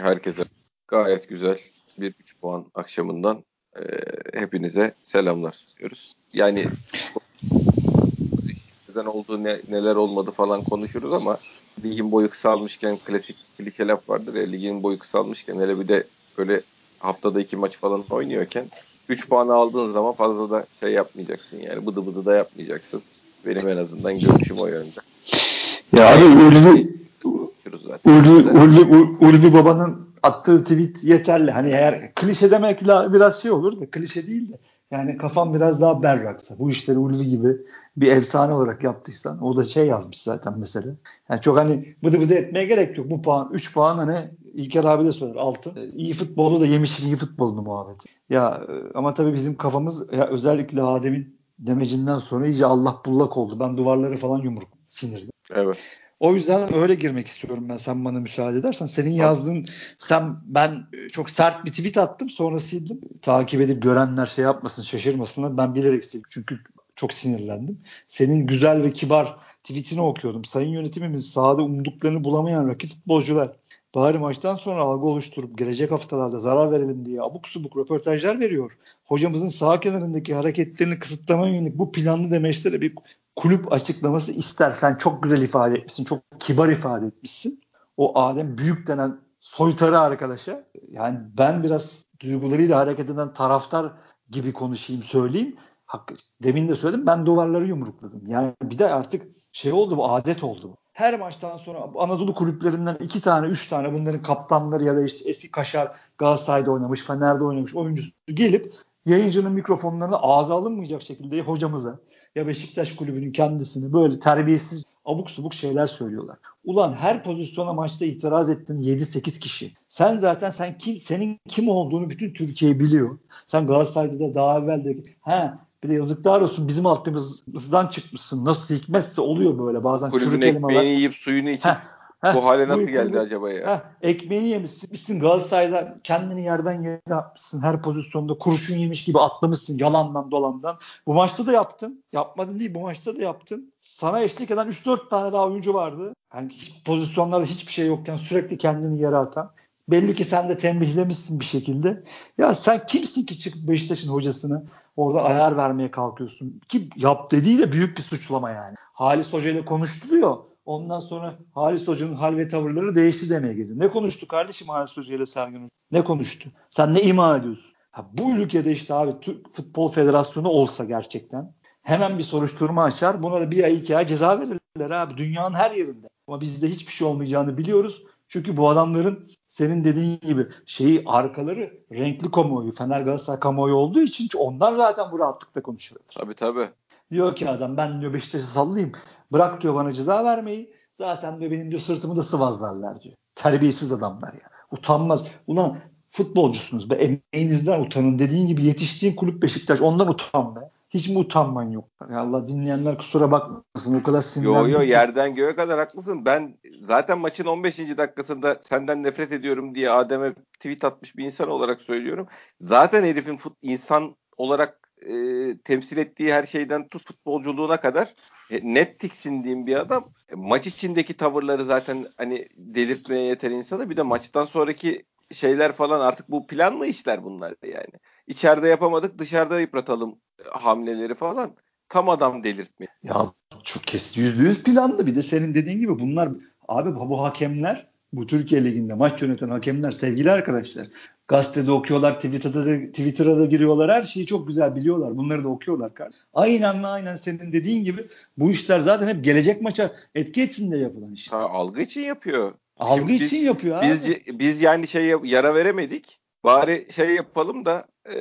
Herkese gayet güzel bir 3 puan akşamından e, hepinize selamlar diyoruz. Yani neden oldu ne, neler olmadı falan konuşuruz ama ligin boyu kısalmışken klasik klişe laf vardır ya ligin boyu kısalmışken hele bir de böyle haftada iki maç falan oynuyorken 3 puanı aldığın zaman fazla da şey yapmayacaksın yani bıdı bıdı da yapmayacaksın. Benim en azından görüşüm o yönde. Ya abi Ulvi Ulvi, Ulvi, Ulvi babanın attığı tweet yeterli. Hani eğer klişe demek biraz şey olur da klişe değil de yani kafam biraz daha berraksa bu işleri Ulvi gibi bir efsane olarak yaptıysan o da şey yazmış zaten mesela. Yani çok hani bıdı bıdı etmeye gerek yok. Bu puan 3 puan hani İlker abi de söyler altın. E, iyi futbolu da yemişim iyi futbolunu muhabbeti. Ya ama tabii bizim kafamız ya özellikle Adem'in demecinden sonra iyice Allah bullak oldu. Ben duvarları falan yumruk sinirdim. Evet. O yüzden öyle girmek istiyorum ben sen bana müsaade edersen. Senin yazdığın sen ben çok sert bir tweet attım sonra sildim. Takip edip görenler şey yapmasın şaşırmasınlar. Ben bilerek sildim. Çünkü çok sinirlendim. Senin güzel ve kibar tweetini okuyordum. Sayın yönetimimiz sahada umduklarını bulamayan rakip futbolcular bari maçtan sonra algı oluşturup gelecek haftalarda zarar verelim diye abuk subuk röportajlar veriyor. Hocamızın sağ kenarındaki hareketlerini kısıtlamaya yönelik bu planlı demeçlere bir kulüp açıklaması ister. Sen çok güzel ifade etmişsin. Çok kibar ifade etmişsin. O Adem Büyük denen soytarı arkadaşa yani ben biraz duygularıyla hareket eden taraftar gibi konuşayım söyleyeyim. Hakkı, demin de söyledim ben duvarları yumrukladım. Yani bir de artık şey oldu bu adet oldu. Her maçtan sonra Anadolu kulüplerinden iki tane, üç tane bunların kaptanları ya da işte eski Kaşar Galatasaray'da oynamış, Fener'de oynamış oyuncusu gelip yayıncının mikrofonlarını ağza alınmayacak şekilde hocamıza ya Beşiktaş kulübünün kendisini böyle terbiyesiz abuk subuk şeyler söylüyorlar. Ulan her pozisyona maçta itiraz ettin 7-8 kişi. Sen zaten sen kim senin kim olduğunu bütün Türkiye biliyor. Sen Galatasaray'da da daha evvel de ha bir de yazıklar olsun bizim altımızdan çıkmışsın. Nasıl hikmetse oluyor böyle bazen Kulübün çürük ekmeğini yiyip suyunu içip Heh, Heh, bu hale nasıl bu, geldi bu, acaba ya? Heh, ekmeğini yemişsin. Galatasaray'da kendini yerden yere atmışsın. Her pozisyonda kurşun yemiş gibi atlamışsın yalandan dolandan. Bu maçta da yaptın. Yapmadın değil bu maçta da yaptın. Sana eşlik eden 3-4 tane daha oyuncu vardı. Yani hiç pozisyonlarda hiçbir şey yokken sürekli kendini yere atan. Belli ki sen de tembihlemişsin bir şekilde. Ya sen kimsin ki çık Beşiktaş'ın hocasını orada ayar vermeye kalkıyorsun? Ki yap dediği de büyük bir suçlama yani. Halis Hoca ile konuşturuyor. Ondan sonra Halis Hoca'nın hal ve tavırları değişti demeye geliyor. Ne konuştu kardeşim Halis Hoca ile Sergen Hoca? Ne konuştu? Sen ne ima ediyorsun? Ha, bu ülkede işte abi Türk Futbol Federasyonu olsa gerçekten hemen bir soruşturma açar. Buna da bir ay iki ay ceza verirler abi. Dünyanın her yerinde. Ama bizde hiçbir şey olmayacağını biliyoruz. Çünkü bu adamların senin dediğin gibi şeyi arkaları renkli kamuoyu, Fener Galatasaray kamuoyu olduğu için ondan zaten bu rahatlıkla konuşuyorlar. Tabii tabii. Diyor ki adam ben diyor Beşiktaş'ı sallayayım. Bırak diyor bana ceza vermeyi. Zaten diyor benim diyor sırtımı da sıvazlarlar diyor. Terbiyesiz adamlar ya. Utanmaz. Ulan futbolcusunuz be emeğinizden utanın. Dediğin gibi yetiştiğin kulüp Beşiktaş ondan utan be. Hiç mi utanman yok? Ya Allah dinleyenler kusura bakmasın. O kadar sinirlendim. Yo yo yerden göğe kadar haklısın. Ben zaten maçın 15. dakikasında senden nefret ediyorum diye Adem'e tweet atmış bir insan olarak söylüyorum. Zaten herifin fut, insan olarak e, temsil ettiği her şeyden tut futbolculuğuna kadar net tiksindiğim bir adam. E, maç içindeki tavırları zaten hani delirtmeye yeter insana. Bir de maçtan sonraki şeyler falan artık bu planlı işler bunlar yani. İçeride yapamadık dışarıda yıpratalım hamleleri falan. Tam adam delirtme. Ya çok kes yüzde yüz planlı. Bir de senin dediğin gibi bunlar abi bu hakemler bu Türkiye Ligi'nde maç yöneten hakemler sevgili arkadaşlar. Gazetede okuyorlar, Twitter'da, Twitter'a da giriyorlar. Her şeyi çok güzel biliyorlar. Bunları da okuyorlar. Aynen mi aynen senin dediğin gibi bu işler zaten hep gelecek maça etki etsin diye yapılan işler. Ha, algı için yapıyor. Algı Şimdi için biz, yapıyor abi. Biz, biz yani şey yara veremedik. Bari şey yapalım da e,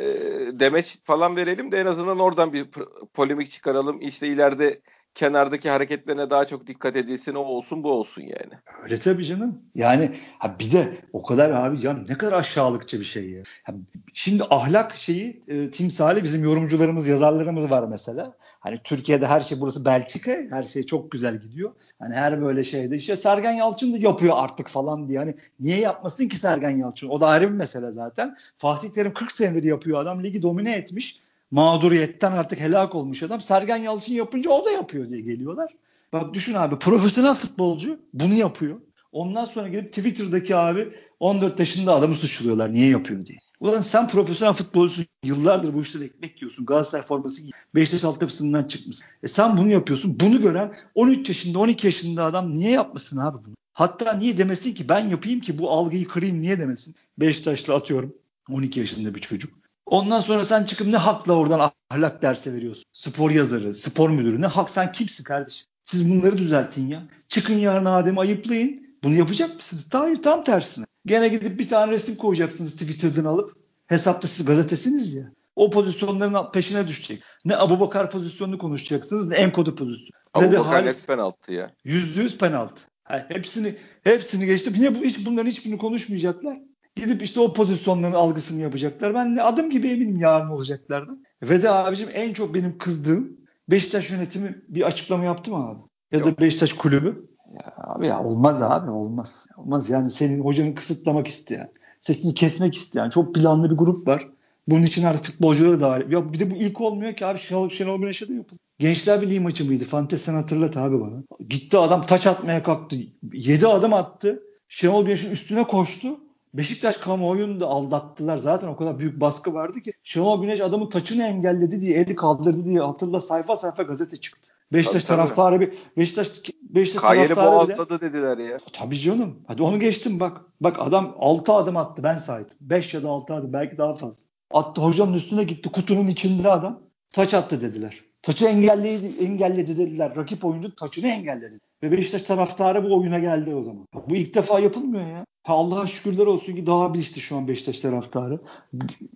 demeç falan verelim de en azından oradan bir polemik çıkaralım. İşte ileride kenardaki hareketlerine daha çok dikkat edilsin o olsun bu olsun yani. Öyle tabii canım. Yani ha bir de o kadar abi ya ne kadar aşağılıkça bir şey ya. ya şimdi ahlak şeyi e, timsali bizim yorumcularımız yazarlarımız var mesela. Hani Türkiye'de her şey burası Belçika her şey çok güzel gidiyor. Hani her böyle şeyde işte Sergen Yalçın da yapıyor artık falan diye. Hani niye yapmasın ki Sergen Yalçın? O da ayrı bir mesele zaten. Fatih Terim 40 senedir yapıyor adam ligi domine etmiş mağduriyetten artık helak olmuş adam. Sergen Yalçın yapınca o da yapıyor diye geliyorlar. Bak düşün abi profesyonel futbolcu bunu yapıyor. Ondan sonra gelip Twitter'daki abi 14 yaşında adamı suçluyorlar niye yapıyor diye. Ulan sen profesyonel futbolcusun. Yıllardır bu işleri ekmek yiyorsun. Galatasaray forması giy. Beşiktaş altyapısından çıkmışsın. E sen bunu yapıyorsun. Bunu gören 13 yaşında 12 yaşında adam niye yapmasın abi bunu? Hatta niye demesin ki ben yapayım ki bu algıyı kırayım niye demesin? Beşiktaşlı atıyorum 12 yaşında bir çocuk. Ondan sonra sen çıkıp ne hakla oradan ahlak dersi veriyorsun? Spor yazarı, spor müdürü ne hak sen kimsin kardeşim? Siz bunları düzeltin ya. Çıkın yarın Adem'i ayıplayın. Bunu yapacak mısınız? Hayır tam tersine. Gene gidip bir tane resim koyacaksınız Twitter'dan alıp. Hesapta siz gazetesiniz ya. O pozisyonların peşine düşecek. Ne Abu Bakar pozisyonunu konuşacaksınız ne Enkodu pozisyonu. Abu ne de Halis, net penaltı ya. Yüzde yüz penaltı. Yani hepsini hepsini geçtim. Yine bu hiç bunların hiçbirini konuşmayacaklar. Gidip işte o pozisyonların algısını yapacaklar. Ben de adım gibi eminim yarın olacaklardı. Ve de abicim en çok benim kızdığım Beşiktaş yönetimi bir açıklama yaptı mı abi? Ya Yok. da Beşiktaş kulübü. Ya abi ya olmaz abi olmaz. Olmaz yani senin hocanı kısıtlamak isteyen, sesini kesmek isteyen çok planlı bir grup var. Bunun için artık futbolcuları da var. Ya bir de bu ilk olmuyor ki abi Şenol, Şenol Güneş'e de yapıldı. Gençler Birliği maçı mıydı? Fantes sen hatırlat abi bana. Gitti adam taç atmaya kalktı. 7 adım attı. Şenol Güneş'in üstüne koştu. Beşiktaş kamuoyunu da aldattılar. Zaten o kadar büyük baskı vardı ki Şenol Güneş adamın taçını engelledi diye, eli kaldırdı diye hatırla sayfa sayfa gazete çıktı. Beşiktaş Tabii, tabii. taraftarı bir Beşiktaş Beşiktaş Kayeri taraftarı bile boğazladı dediler ya. Tabii canım. Hadi onu geçtim bak. Bak adam 6 adım attı ben saydım. 5 ya da 6 adım belki daha fazla. Attı hocanın üstüne gitti kutunun içinde adam. Taç attı dediler. Taçı engelledi, engelledi dediler. Rakip oyuncu taçını engelledi. Ve Beşiktaş taraftarı bu oyuna geldi o zaman. Bu ilk defa yapılmıyor ya. Ha Allah'a şükürler olsun ki daha bilinçli şu an Beşiktaş taraftarı.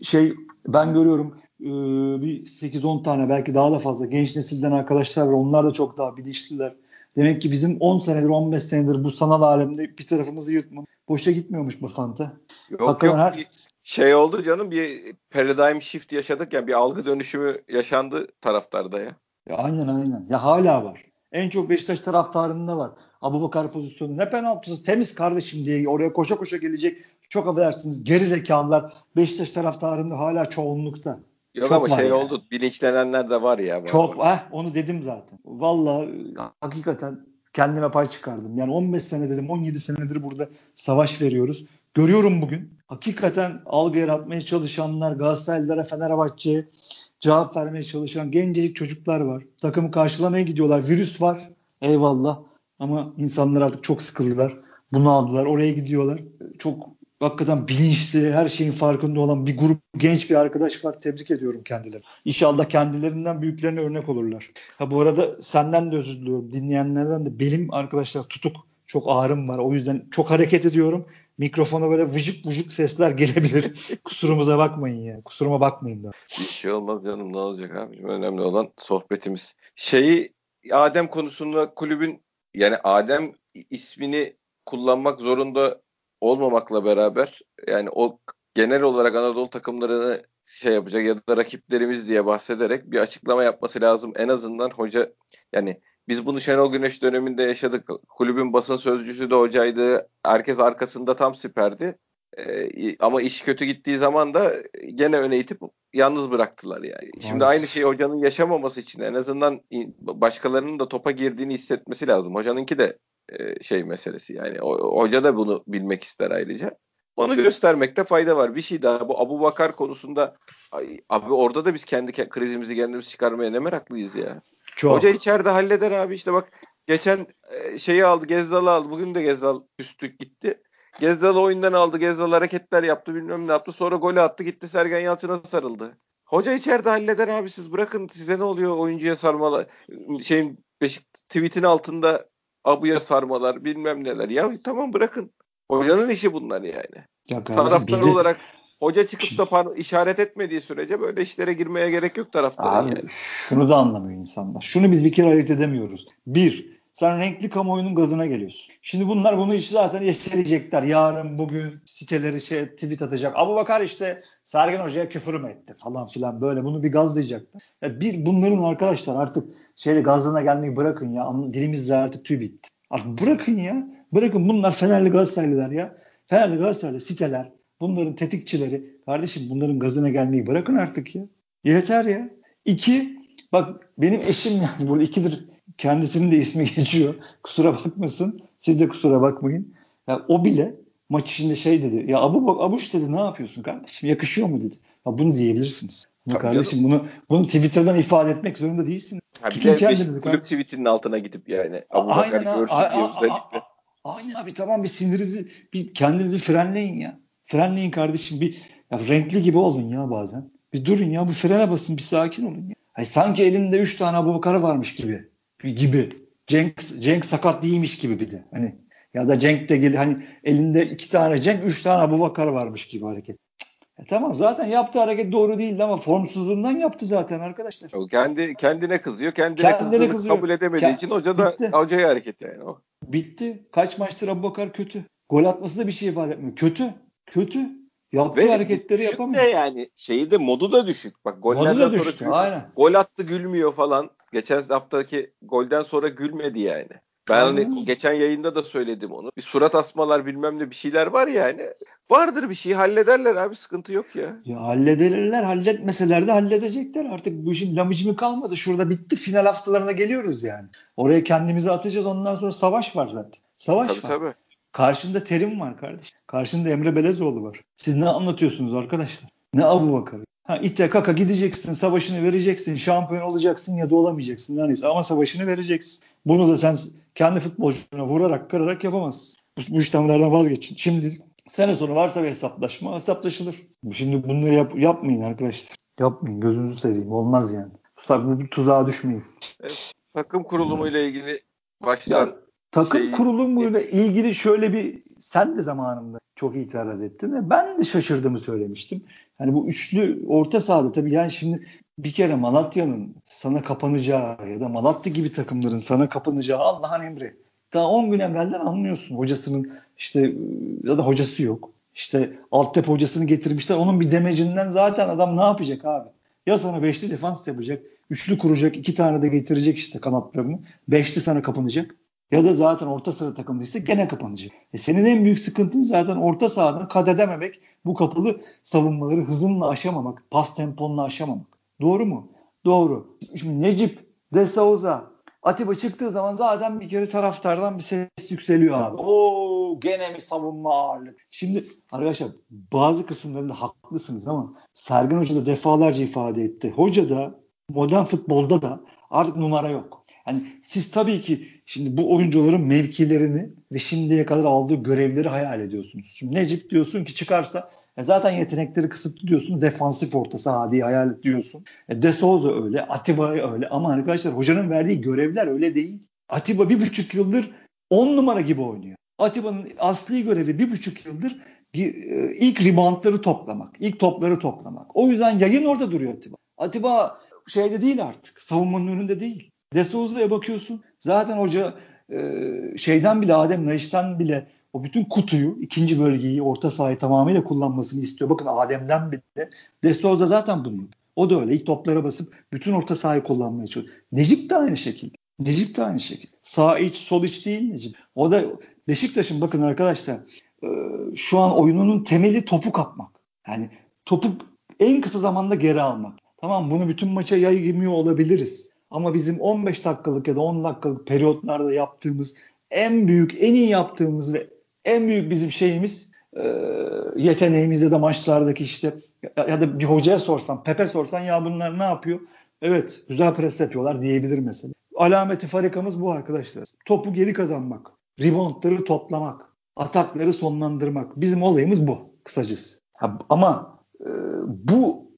Şey ben görüyorum e, bir 8-10 tane belki daha da fazla genç nesilden arkadaşlar var. Onlar da çok daha bilinçliler. Demek ki bizim 10 senedir 15 senedir bu sanal alemde bir tarafımızı yırtma. Boşa gitmiyormuş bu fanta. Yok Hakikaten yok her- şey oldu canım bir paradigm shift yaşadık ya bir algı dönüşümü yaşandı taraftarda ya. Ya aynen aynen. Ya hala var. En çok Beşiktaş taraftarında var. Abubakar pozisyonu ne penaltısı temiz kardeşim diye oraya koşa koşa gelecek. Çok affedersiniz geri zekalılar Beşiktaş taraftarında hala çoğunlukta. Yok Çok ama şey yani. oldu bilinçlenenler de var ya. Çok ah onu dedim zaten. Vallahi hakikaten kendime pay çıkardım. Yani 15 sene dedim 17 senedir burada savaş veriyoruz. Görüyorum bugün. Hakikaten algı yaratmaya çalışanlar Galatasaraylılara Fenerbahçe'ye cevap vermeye çalışan gencecik çocuklar var. Takımı karşılamaya gidiyorlar. Virüs var. Eyvallah. Ama insanlar artık çok sıkıldılar. Bunu aldılar. Oraya gidiyorlar. Çok hakikaten bilinçli, her şeyin farkında olan bir grup genç bir arkadaş var. Tebrik ediyorum kendilerini. İnşallah kendilerinden büyüklerine örnek olurlar. Ha bu arada senden de özür diliyorum. Dinleyenlerden de benim arkadaşlar tutuk çok ağrım var. O yüzden çok hareket ediyorum. Mikrofona böyle vıcık vıcık sesler gelebilir. Kusurumuza bakmayın ya. Kusuruma bakmayın da. Bir şey olmaz canım ne olacak abi. Önemli olan sohbetimiz. Şeyi Adem konusunda kulübün yani Adem ismini kullanmak zorunda olmamakla beraber yani o genel olarak Anadolu takımlarını şey yapacak ya da rakiplerimiz diye bahsederek bir açıklama yapması lazım. En azından hoca yani biz bunu Şenol Güneş döneminde yaşadık. Kulübün basın sözcüsü de hocaydı. Herkes arkasında tam siperdi. Ee, ama iş kötü gittiği zaman da gene öne itip yalnız bıraktılar yani. Şimdi aynı şeyi hocanın yaşamaması için en azından başkalarının da topa girdiğini hissetmesi lazım. Hocanınki de e, şey meselesi yani. Hoca da bunu bilmek ister ayrıca. Onu göstermekte fayda var. Bir şey daha bu Abu Bakar konusunda ay, abi orada da biz kendi ke- krizimizi kendimiz çıkarmaya ne meraklıyız ya. Çok. Hoca içeride halleder abi işte bak geçen e, şeyi aldı Gezzal'ı aldı. Bugün de Gezzal üstlük gitti. Gezzal oyundan aldı. Gezzal hareketler yaptı bilmem ne yaptı. Sonra golü attı gitti Sergen Yalçın'a sarıldı. Hoca içeride halleder abi siz bırakın size ne oluyor oyuncuya sarmalar şeyin Beşik tweetin altında Abu'ya sarmalar bilmem neler. Ya tamam bırakın. Hocanın işi bunlar yani. Ya Taraftar de- olarak hoca çıkıp da par- işaret etmediği sürece böyle işlere girmeye gerek yok taraftarın Abi yani. şunu da anlamıyor insanlar. Şunu biz bir kere ayırt edemiyoruz. Bir, sen renkli kamuoyunun gazına geliyorsun. Şimdi bunlar bunu işte zaten yeşerecekler. Yarın bugün siteleri şey tweet atacak. Abu Bakar işte Sergen Hoca'ya küfür mü etti falan filan böyle bunu bir gazlayacaklar. Ya bir bunların arkadaşlar artık şeyle gazlığına gelmeyi bırakın ya. Dilimizde artık tüy bitti. Artık bırakın ya. Bırakın bunlar Fenerli Galatasaraylılar ya. Fenerli Galatasaraylı siteler. Bunların tetikçileri. Kardeşim bunların gazına gelmeyi bırakın artık ya. Yeter ya. İki, bak benim eşim yani burada ikidir kendisinin de ismi geçiyor. Kusura bakmasın. Siz de kusura bakmayın. Ya o bile maç içinde şey dedi. Ya Abu bak Abuş dedi ne yapıyorsun kardeşim? Yakışıyor mu dedi. Ya bunu diyebilirsiniz. Ama kardeşim canım. bunu bunu Twitter'dan ifade etmek zorunda değilsin. Ha, bir Tutun de kulüp tweetinin altına gidip yani Abu Bakar görsün diye özellikle. Aynen abi tamam bir sinirinizi bir kendinizi frenleyin ya. Frenleyin kardeşim bir ya renkli gibi olun ya bazen. Bir durun ya bir frene basın bir sakin olun ya. Hani sanki elinde 3 tane Abu Bakar varmış gibi. Gibi. Cenk, Cenk sakat değilmiş gibi bir de. Hani ya da Cenk de gel hani elinde iki tane Cenk, üç tane Abu Bakar varmış gibi hareket. E tamam zaten yaptığı hareket doğru değildi ama formsuzluğundan yaptı zaten arkadaşlar. O kendi kendine kızıyor. Kendine, kendine kızıyor. kabul edemediği Kend, için hoca da bitti. hocaya hareket yani o. Bitti. Kaç maçtır Abu Bakar kötü. Gol atması da bir şey ifade etmiyor. Kötü. Kötü. Yaptığı Ve hareketleri yapamıyor. De yani şeyi de modu da düşük. Bak gollerden modu da düştü, sonra aynen. gol attı gülmüyor falan. Geçen haftaki golden sonra gülmedi yani. Ben hani geçen yayında da söyledim onu. Bir surat asmalar bilmem ne bir şeyler var yani. Vardır bir şey hallederler abi sıkıntı yok ya. Ya hallederler halletmeseler de halledecekler. Artık bu işin lamıcımı kalmadı. Şurada bitti final haftalarına geliyoruz yani. Oraya kendimizi atacağız ondan sonra savaş var zaten. Savaş tabii, var. Tabii. Karşında Terim var kardeş. Karşında Emre Belezoğlu var. Siz ne anlatıyorsunuz arkadaşlar? Ne Abu Bakar? Ha ite kaka gideceksin, savaşını vereceksin, şampiyon olacaksın ya da olamayacaksın. Yani ama savaşını vereceksin. Bunu da sen kendi futbolcuna vurarak, kırarak yapamazsın. Bu, bu işlemlerden vazgeçin. Şimdi sene sonu varsa bir hesaplaşma hesaplaşılır. Şimdi bunları yap, yapmayın arkadaşlar. Yapmayın gözünüzü seveyim. Olmaz yani. Bu, bu tuzağa düşmeyin. Evet, takım kurulumu ile ilgili baştan ya, takım şey... kurulumuyla ilgili şöyle bir sen de zamanında çok itiraz ettin ve ben de şaşırdığımı söylemiştim. Hani bu üçlü orta sahada tabii yani şimdi bir kere Malatya'nın sana kapanacağı ya da Malatya gibi takımların sana kapanacağı Allah'ın emri. Daha 10 gün evvelden anlıyorsun hocasının işte ya da hocası yok. İşte Alttep hocasını getirmişler. Onun bir demecinden zaten adam ne yapacak abi? Ya sana beşli defans yapacak. Üçlü kuracak. iki tane de getirecek işte kanatlarını. Beşli sana kapanacak. Ya da zaten orta sıra takımıysa gene kapanacak. E senin en büyük sıkıntın zaten orta sahadan kat edememek. Bu kapalı savunmaları hızınla aşamamak. Pas temponla aşamamak. Doğru mu? Doğru. Şimdi Necip, De Souza, Atiba çıktığı zaman zaten bir kere taraftardan bir ses yükseliyor abi. Oo gene mi savunma ağırlık? Şimdi arkadaşlar bazı kısımlarında haklısınız ama Sergen Hoca da defalarca ifade etti. Hoca da modern futbolda da artık numara yok. Yani siz tabii ki şimdi bu oyuncuların mevkilerini ve şimdiye kadar aldığı görevleri hayal ediyorsunuz. Şimdi Necip diyorsun ki çıkarsa e zaten yetenekleri kısıtlı diyorsun. Defansif orta saha diye hayal ediyorsun. E De Souza öyle. Atiba öyle. Ama arkadaşlar hocanın verdiği görevler öyle değil. Atiba bir buçuk yıldır on numara gibi oynuyor. Atiba'nın asli görevi bir buçuk yıldır e, ilk reboundları toplamak. ilk topları toplamak. O yüzden yayın orada duruyor Atiba. Atiba şeyde değil artık. Savunmanın önünde değil. De Souza'ya bakıyorsun. Zaten hoca e, şeyden bile Adem Naiş'ten bile o bütün kutuyu, ikinci bölgeyi, orta sahayı tamamıyla kullanmasını istiyor. Bakın Adem'den bile. De Souza zaten bunu. O da öyle. İlk toplara basıp bütün orta sahayı kullanmaya çalışıyor. Necip de aynı şekilde. Necip de aynı şekilde. Sağ iç, sol iç değil Necip. O da Beşiktaş'ın bakın arkadaşlar e, şu an oyununun temeli topu kapmak. Yani topu en kısa zamanda geri almak. Tamam bunu bütün maça yaymıyor olabiliriz. Ama bizim 15 dakikalık ya da 10 dakikalık periyotlarda yaptığımız en büyük, en iyi yaptığımız ve en büyük bizim şeyimiz e, yeteneğimiz ya da maçlardaki işte ya, ya da bir hocaya sorsan, Pepe sorsan ya bunlar ne yapıyor? Evet güzel pres yapıyorlar diyebilir mesela. Alameti farikamız bu arkadaşlar. Topu geri kazanmak, reboundları toplamak, atakları sonlandırmak. Bizim olayımız bu kısacası. Ha, ama e, bu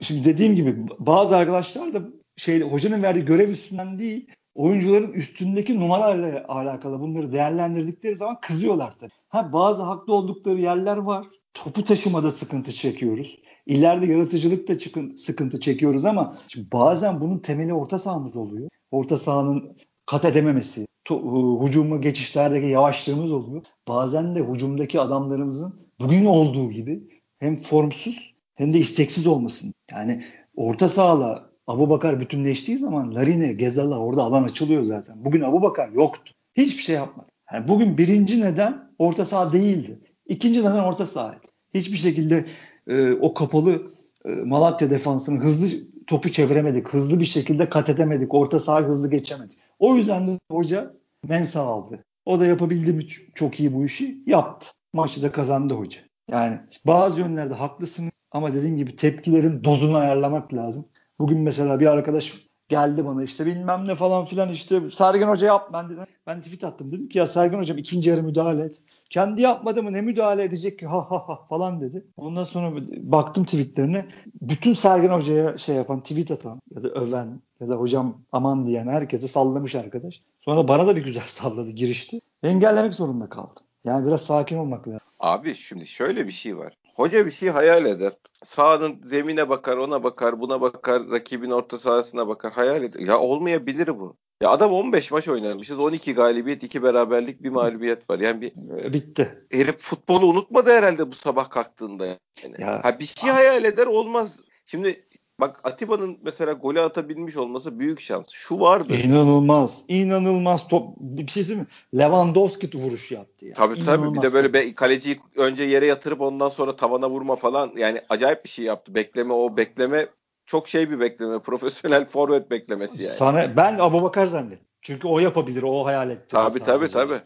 şimdi dediğim gibi bazı arkadaşlar da şey hocanın verdiği görev üstünden değil oyuncuların üstündeki numaralarla alakalı bunları değerlendirdikleri zaman kızıyorlar tabii. Ha bazı haklı oldukları yerler var. Topu taşımada sıkıntı çekiyoruz. İleride yaratıcılıkta çıkın, sıkıntı çekiyoruz ama bazen bunun temeli orta sahamız oluyor. Orta sahanın kat edememesi, to, hücuma geçişlerdeki yavaşlığımız oluyor. Bazen de hücumdaki adamlarımızın bugün olduğu gibi hem formsuz hem de isteksiz olmasın. Yani orta sahayla Abu Bakar bütünleştiği zaman Larine, Gezal'a orada alan açılıyor zaten. Bugün Abu Bakar yoktu. Hiçbir şey yapmadı. Yani bugün birinci neden orta saha değildi. İkinci neden orta sahaydı. Hiçbir şekilde e, o kapalı e, Malatya defansını hızlı topu çeviremedik. Hızlı bir şekilde kat edemedik. Orta saha hızlı geçemedik. O yüzden de hoca Mensa aldı. O da yapabildi mi çok iyi bu işi? Yaptı. Maçı da kazandı hoca. Yani bazı yönlerde haklısınız ama dediğim gibi tepkilerin dozunu ayarlamak lazım. Bugün mesela bir arkadaş geldi bana işte bilmem ne falan filan işte Sergen Hoca yap ben dedim. Ben tweet attım dedim ki ya Sergen Hocam ikinci yarı müdahale et. Kendi yapmadı mı ne müdahale edecek ki ha ha ha falan dedi. Ondan sonra baktım tweetlerine. Bütün Sergen Hoca'ya şey yapan tweet atan ya da öven ya da hocam aman diyen herkese sallamış arkadaş. Sonra bana da bir güzel salladı girişti. Engellemek zorunda kaldım. Yani biraz sakin olmak lazım. Abi şimdi şöyle bir şey var. Hoca bir şey hayal eder. Sahanın zemine bakar, ona bakar, buna bakar, rakibin orta sahasına bakar, hayal eder. Ya olmayabilir bu. Ya adam 15 maç oynamışız. 12 galibiyet, 2 beraberlik, bir mağlubiyet var. Yani bir e, bitti. Herif futbolu unutmadı herhalde bu sabah kalktığında yani. Ya. Ha bir şey hayal eder olmaz. Şimdi Bak Atiba'nın mesela golü atabilmiş olması büyük şans. Şu vardı. İnanılmaz. İnanılmaz top. Bir şey mi? Lewandowski vuruş yaptı. Yani. Tabii tabii. Bir de böyle be, kaleciyi önce yere yatırıp ondan sonra tavana vurma falan. Yani acayip bir şey yaptı. Bekleme o bekleme çok şey bir bekleme. Profesyonel forvet beklemesi yani. Sana, ben Abu Bakar zannettim. Çünkü o yapabilir. O hayal etti. Tabii tabii tabii.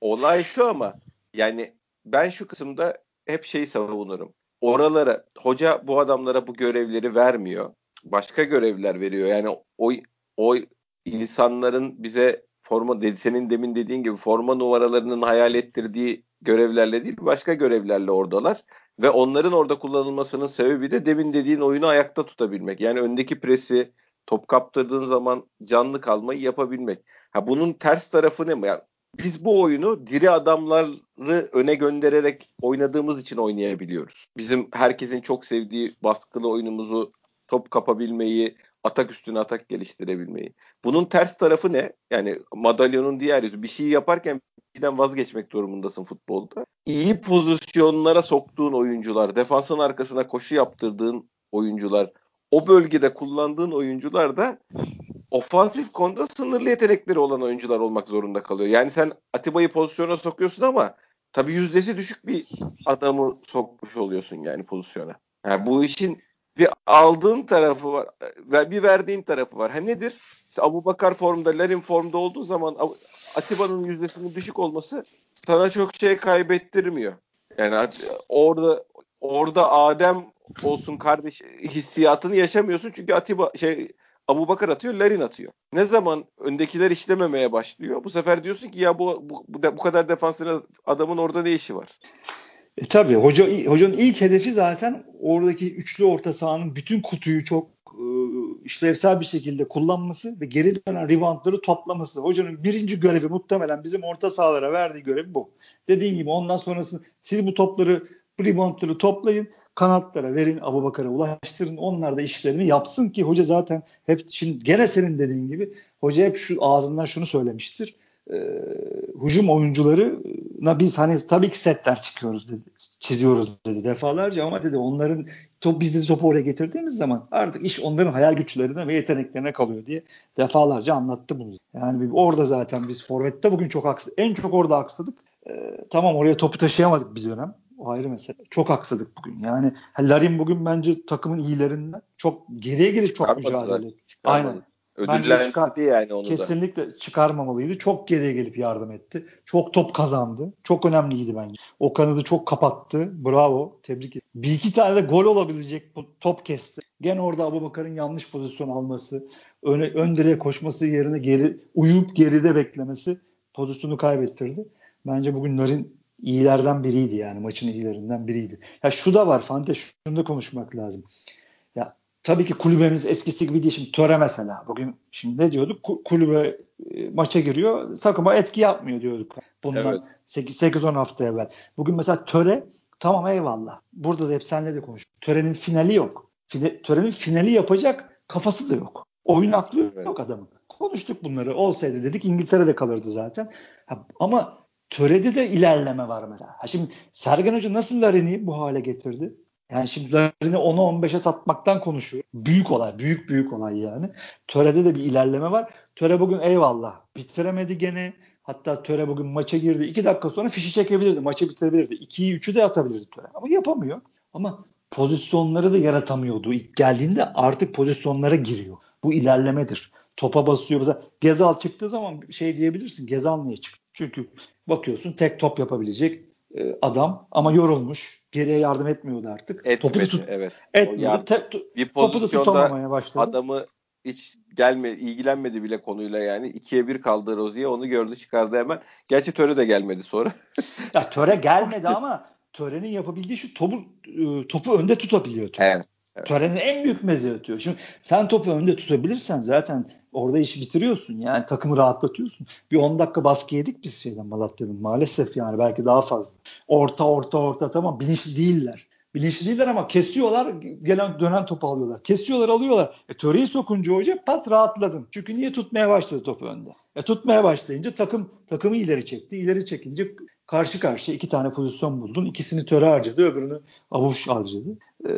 Olay şu ama yani ben şu kısımda hep şeyi savunurum oralara hoca bu adamlara bu görevleri vermiyor. Başka görevler veriyor. Yani o o insanların bize forma senin demin dediğin gibi forma numaralarının hayal ettirdiği görevlerle değil başka görevlerle oradalar ve onların orada kullanılmasının sebebi de demin dediğin oyunu ayakta tutabilmek. Yani öndeki presi top kaptırdığın zaman canlı kalmayı yapabilmek. Ha bunun ters tarafı ne? Yani biz bu oyunu diri adamları öne göndererek oynadığımız için oynayabiliyoruz. Bizim herkesin çok sevdiği baskılı oyunumuzu top kapabilmeyi, atak üstüne atak geliştirebilmeyi. Bunun ters tarafı ne? Yani madalyonun diğer yüzü. Bir şey yaparken birden vazgeçmek durumundasın futbolda. İyi pozisyonlara soktuğun oyuncular, defansın arkasına koşu yaptırdığın oyuncular, o bölgede kullandığın oyuncular da ofansif konuda sınırlı yetenekleri olan oyuncular olmak zorunda kalıyor. Yani sen Atiba'yı pozisyona sokuyorsun ama tabii yüzdesi düşük bir adamı sokmuş oluyorsun yani pozisyona. Yani bu işin bir aldığın tarafı var ve bir verdiğin tarafı var. Ha nedir? İşte Abu Bakar formda, Larin formda olduğu zaman Atiba'nın yüzdesinin düşük olması sana çok şey kaybettirmiyor. Yani orada orada Adem olsun kardeş hissiyatını yaşamıyorsun çünkü Atiba şey Abu Bakar atıyor, Larin atıyor. Ne zaman öndekiler işlememeye başlıyor? Bu sefer diyorsun ki ya bu bu, bu kadar defansına adamın orada ne işi var? E tabii hoca hocanın ilk hedefi zaten oradaki üçlü orta sahanın bütün kutuyu çok e, işlevsel bir şekilde kullanması ve geri dönen reboundları toplaması. Hocanın birinci görevi muhtemelen bizim orta sahalara verdiği görev bu. Dediğim gibi ondan sonrasında siz bu topları reboundları toplayın kanatlara verin Abu Bakar'a ulaştırın onlar da işlerini yapsın ki hoca zaten hep şimdi gene senin dediğin gibi hoca hep şu ağzından şunu söylemiştir. E, hücum oyuncularına biz hani tabii ki setler çıkıyoruz dedi, çiziyoruz dedi defalarca ama dedi onların top biz de topu oraya getirdiğimiz zaman artık iş onların hayal güçlerine ve yeteneklerine kalıyor diye defalarca anlattı bunu. Yani orada zaten biz forvette bugün çok aksadık. En çok orada aksadık. Ee, tamam oraya topu taşıyamadık bir dönem. O ayrı mesele. Çok aksadık bugün. Yani Larin bugün bence takımın iyilerinden çok geriye gelip çok mücadele etti. Aynen. Bence çıkar, yani onu kesinlikle da. çıkarmamalıydı. Çok geriye gelip yardım etti. Çok top kazandı. Çok önemliydi bence. O kanadı çok kapattı. Bravo. Tebrik ederim. Bir iki tane de gol olabilecek top kesti. Gene orada Abubakar'ın yanlış pozisyon alması, öne, ön direğe koşması yerine geri uyup geride beklemesi pozisyonu kaybettirdi. Bence bugün Larin iyilerden biriydi yani maçın iyilerinden biriydi. Ya şu da var Fante şunu da konuşmak lazım. Ya tabii ki kulübemiz eskisi gibi değil. Şimdi Töre mesela bugün şimdi ne diyorduk? Kulübe e, maça giriyor takıma etki yapmıyor diyorduk. Bundan evet. 8-10 hafta evvel. Bugün mesela Töre tamam eyvallah. Burada da hep senle de konuş. Törenin finali yok. Fine, törenin finali yapacak kafası da yok. Oyun aklı evet. yok adamın. Konuştuk bunları. Olsaydı dedik İngiltere'de kalırdı zaten. Ha, ama Törede de ilerleme var mesela. Ha şimdi Sergen Hoca nasıl Larin'i bu hale getirdi? Yani şimdi Larin'i 10'a 15'e satmaktan konuşuyor. Büyük olay, büyük büyük olay yani. Töre'de de bir ilerleme var. Töre bugün eyvallah bitiremedi gene. Hatta Töre bugün maça girdi. 2 dakika sonra fişi çekebilirdi. Maçı bitirebilirdi. 2'yi 3'ü de atabilirdi Töre. Ama yapamıyor. Ama pozisyonları da yaratamıyordu. İlk geldiğinde artık pozisyonlara giriyor. Bu ilerlemedir. Topa basıyor. Mesela Gezal çıktığı zaman şey diyebilirsin. Gezal niye çıktı? Çünkü bakıyorsun tek top yapabilecek e, adam ama yorulmuş. Geriye yardım etmiyordu artık. Etmedi, topu da tut evet. etmiyordu. Te, bir topu da tutamamaya başladı. Adamı hiç gelme ilgilenmedi bile konuyla yani. ikiye bir kaldı Rozi'ye onu gördü çıkardı hemen. Gerçi Töre de gelmedi sonra. ya Töre gelmedi ama Töre'nin yapabildiği şu topu e, topu önde tutabiliyor. Töre. Evet. Evet. Törenin en büyük meziyeti. Şimdi sen topu önde tutabilirsen zaten orada işi bitiriyorsun. Yani takımı rahatlatıyorsun. Bir 10 dakika baskı yedik biz şeyden Malatya'nın maalesef yani belki daha fazla. Orta orta orta tamam bilinçli değiller. Bilinçli değiller ama kesiyorlar gelen dönen topu alıyorlar. Kesiyorlar alıyorlar. E töreyi sokunca hoca pat rahatladın. Çünkü niye tutmaya başladı topu önde. E tutmaya başlayınca takım takımı ileri çekti. İleri çekince karşı karşıya iki tane pozisyon buldun. İkisini töre harcadı, öbürünü avuç harcadı. Ee,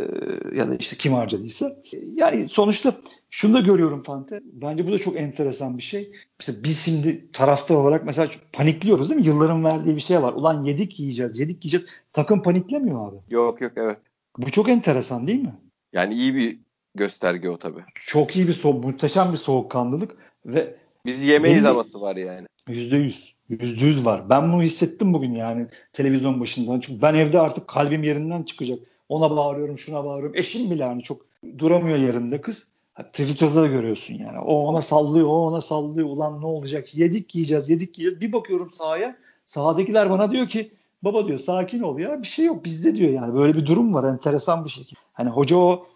ya da işte kim harcadıysa. Yani sonuçta şunu da görüyorum Fante. Bence bu da çok enteresan bir şey. Mesela biz şimdi taraftar olarak mesela panikliyoruz değil mi? Yılların verdiği bir şey var. Ulan yedik yiyeceğiz, yedik yiyeceğiz. Takım paniklemiyor abi. Yok yok evet. Bu çok enteresan değil mi? Yani iyi bir gösterge o tabii. Çok iyi bir soğuk, muhteşem bir soğukkanlılık ve biz yemeyiz havası var yani. Yüzde yüz. Yüzde yüz var. Ben bunu hissettim bugün yani televizyon başından. Çünkü ben evde artık kalbim yerinden çıkacak. Ona bağırıyorum, şuna bağırıyorum. Eşim bile hani çok duramıyor yerinde kız. Twitter'da da görüyorsun yani. O ona sallıyor, o ona sallıyor. Ulan ne olacak? Yedik yiyeceğiz, yedik yiyeceğiz. Bir bakıyorum sahaya. Sahadakiler bana diyor ki baba diyor sakin ol ya bir şey yok bizde diyor yani. Böyle bir durum var enteresan bir şekilde. Hani hoca o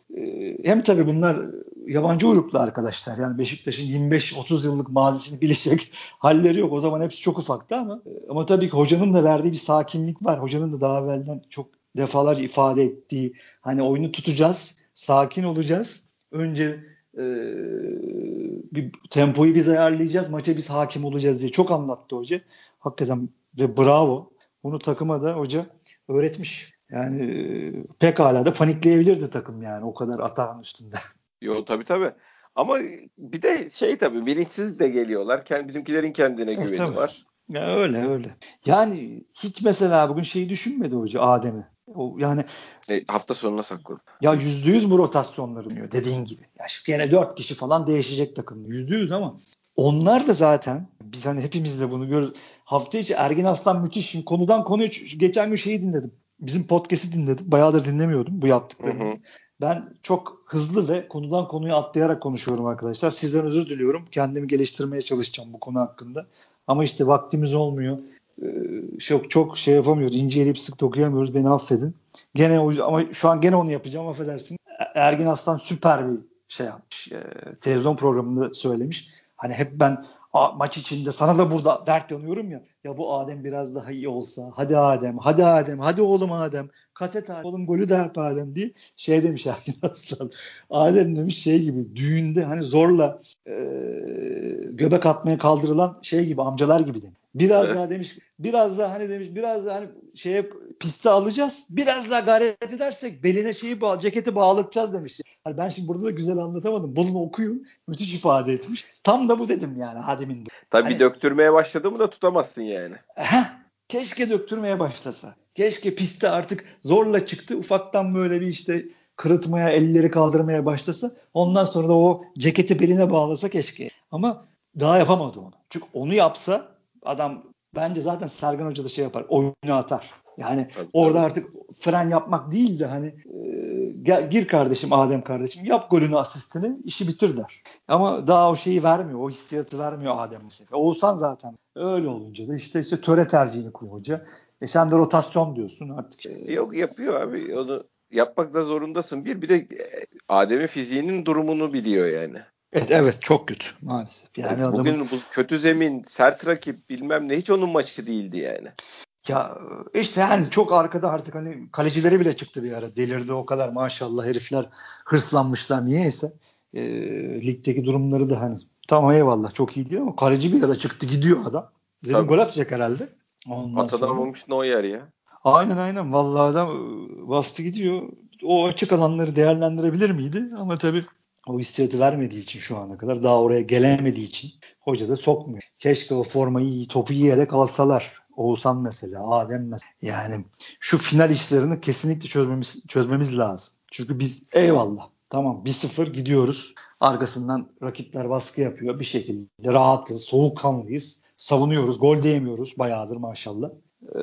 hem tabii bunlar yabancı uyruklu arkadaşlar. Yani Beşiktaş'ın 25-30 yıllık mazisini bilecek halleri yok. O zaman hepsi çok ufaktı ama e, ama tabii ki hocanın da verdiği bir sakinlik var. Hocanın da daha evvelden çok defalarca ifade ettiği hani oyunu tutacağız, sakin olacağız. Önce e, bir tempoyu biz ayarlayacağız, maça biz hakim olacağız diye çok anlattı hoca. Hakikaten ve bravo. Bunu takıma da hoca öğretmiş. Yani e, pekala da panikleyebilirdi takım yani o kadar atağın üstünde. Yo tabii tabii. Ama bir de şey tabii bilinçsiz de geliyorlar. Kendi, bizimkilerin kendine güveni evet, var. Ya öyle öyle. Yani hiç mesela bugün şeyi düşünmedi hoca Adem'i. O yani e, hafta sonuna sakladı. Ya yüzde yüz bu rotasyonları diyor dediğin gibi. Ya şimdi gene dört kişi falan değişecek takım. Yüzde yüz ama onlar da zaten biz hani hepimiz de bunu görürüz. Hafta içi Ergin Aslan müthiş. Şimdi konudan konuya geçen gün şeyi dinledim. Bizim podcast'i dinledim. Bayağıdır dinlemiyordum bu yaptıklarımızı. Ben çok hızlı ve konudan konuya atlayarak konuşuyorum arkadaşlar. Sizden özür diliyorum. Kendimi geliştirmeye çalışacağım bu konu hakkında. Ama işte vaktimiz olmuyor. Ee, çok çok şey yapamıyoruz. İnceleyip sık okuyamıyoruz. Beni affedin. Gene ama şu an gene onu yapacağım affedersin. Ergin Aslan süper bir şey yapmış. E, televizyon programında söylemiş. Hani hep ben maç içinde sana da burada dert yanıyorum ya. Ya bu Adem biraz daha iyi olsa. Hadi Adem, hadi Adem, hadi oğlum Adem. Kat et Adem, oğlum golü de yap Adem diye. Şey demiş Erkin Aslan. Adem demiş şey gibi düğünde hani zorla e, göbek atmaya kaldırılan şey gibi amcalar gibi demiş. Biraz daha demiş biraz daha hani demiş biraz daha hani şeye piste alacağız. Biraz daha gayret edersek beline şeyi bağ, ceketi bağlatacağız demiş. Hani ben şimdi burada da güzel anlatamadım. Bunu okuyun. Müthiş ifade etmiş. Tam da bu dedim yani Adem'in. Tabii hani, döktürmeye başladı mı da tutamazsın yani. Heh, keşke döktürmeye başlasa. Keşke piste artık zorla çıktı. Ufaktan böyle bir işte kırıtmaya, elleri kaldırmaya başlasa. Ondan sonra da o ceketi beline bağlasa keşke. Ama daha yapamadı onu. Çünkü onu yapsa adam bence zaten Sergen Hoca da şey yapar. Oyunu atar. Yani tabii, orada tabii. artık fren yapmak değil de hani e, gel, gir kardeşim Adem kardeşim yap golünü asistini işi bitir der. Ama daha o şeyi vermiyor. O hissiyatı vermiyor Adem mesela. Oğuzhan zaten öyle olunca da işte işte töre tercihini kuruyor hoca. E sen de rotasyon diyorsun artık. E, yok yapıyor abi. Onu yapmak da zorundasın. Bir bir de e, Adem'in fiziğinin durumunu biliyor yani. Evet evet çok kötü maalesef. Yani evet, bugün adamın... bu kötü zemin, sert rakip bilmem ne hiç onun maçı değildi yani. Ya işte yani çok arkada artık hani kalecileri bile çıktı bir ara. Delirdi o kadar maşallah herifler hırslanmışlar niyeyse. E, ligdeki durumları da hani tamam eyvallah çok iyi değil ama kaleci bir ara çıktı gidiyor adam. Dedim gol atacak herhalde. Ondan Atadan olmuş yer ya. Aynen aynen. Vallahi adam ıı, bastı gidiyor. O açık alanları değerlendirebilir miydi? Ama tabii o hissiyatı vermediği için şu ana kadar daha oraya gelemediği için hoca da sokmuyor. Keşke o formayı topu yiyerek alsalar. Oğuzhan mesela, Adem mesela. Yani şu final işlerini kesinlikle çözmemiz, çözmemiz lazım. Çünkü biz eyvallah tamam 1-0 gidiyoruz. Arkasından rakipler baskı yapıyor. Bir şekilde rahatız, soğukkanlıyız. Savunuyoruz. Gol diyemiyoruz bayağıdır maşallah. Ee,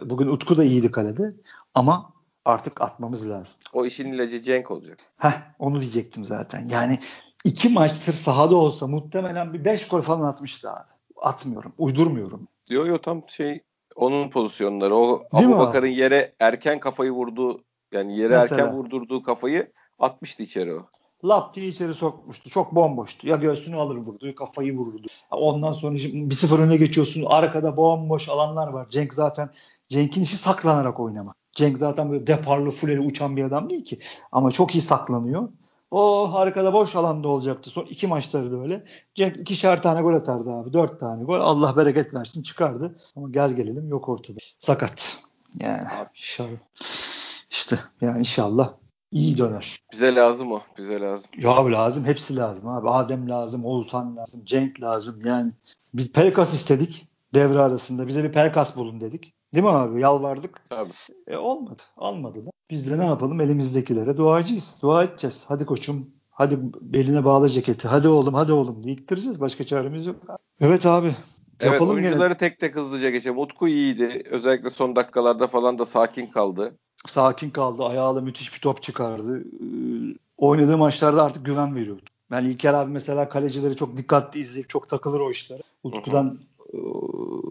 bugün Utku da iyiydi kalede ama artık atmamız lazım. O işin ilacı Cenk olacak. Heh, onu diyecektim zaten. Yani iki maçtır sahada olsa muhtemelen bir beş gol falan atmıştı abi. Atmıyorum. Uydurmuyorum. Yo yo tam şey onun pozisyonları. O Abu Bakar'ın yere erken kafayı vurduğu yani yere Mesela. erken vurdurduğu kafayı atmıştı içeri o. Lap diye içeri sokmuştu. Çok bomboştu. Ya göğsünü alır vurdu, kafayı vururdu. Ondan sonra bir sıfır öne geçiyorsun. Arkada bomboş alanlar var. Cenk zaten Cenk'in işi saklanarak oynamak. Cenk zaten böyle deparlı, fuleli uçan bir adam değil ki. Ama çok iyi saklanıyor. O arkada boş alanda olacaktı. Son iki maçları da öyle. Cenk ikişer tane gol atardı abi. Dört tane gol. Allah bereket versin çıkardı. Ama gel gelelim yok ortada. Sakat. Yani abi. inşallah. İşte yani inşallah iyi döner. Bize lazım o. Bize lazım. Ya lazım. Hepsi lazım abi. Adem lazım. Oğuzhan lazım. Cenk lazım. Yani biz Pelkas istedik devre arasında. Bize bir Pelkas bulun dedik. Değil mi abi? Yalvardık. Tabii. E, olmadı. Almadılar. Biz de ne yapalım? Elimizdekilere duacıyız. Dua edeceğiz. Hadi koçum. Hadi beline bağla ceketi. Hadi oğlum hadi oğlum diye ittireceğiz. Başka çaremiz yok. Evet abi. Evet Yapalım oyuncuları gene. tek tek hızlıca geçelim. Utku iyiydi. Özellikle son dakikalarda falan da sakin kaldı. Sakin kaldı. Ayağıyla müthiş bir top çıkardı. Ee, oynadığı maçlarda artık güven veriyordu. Ben İlker abi mesela kalecileri çok dikkatli izleyip çok takılır o işlere. Utku'dan e,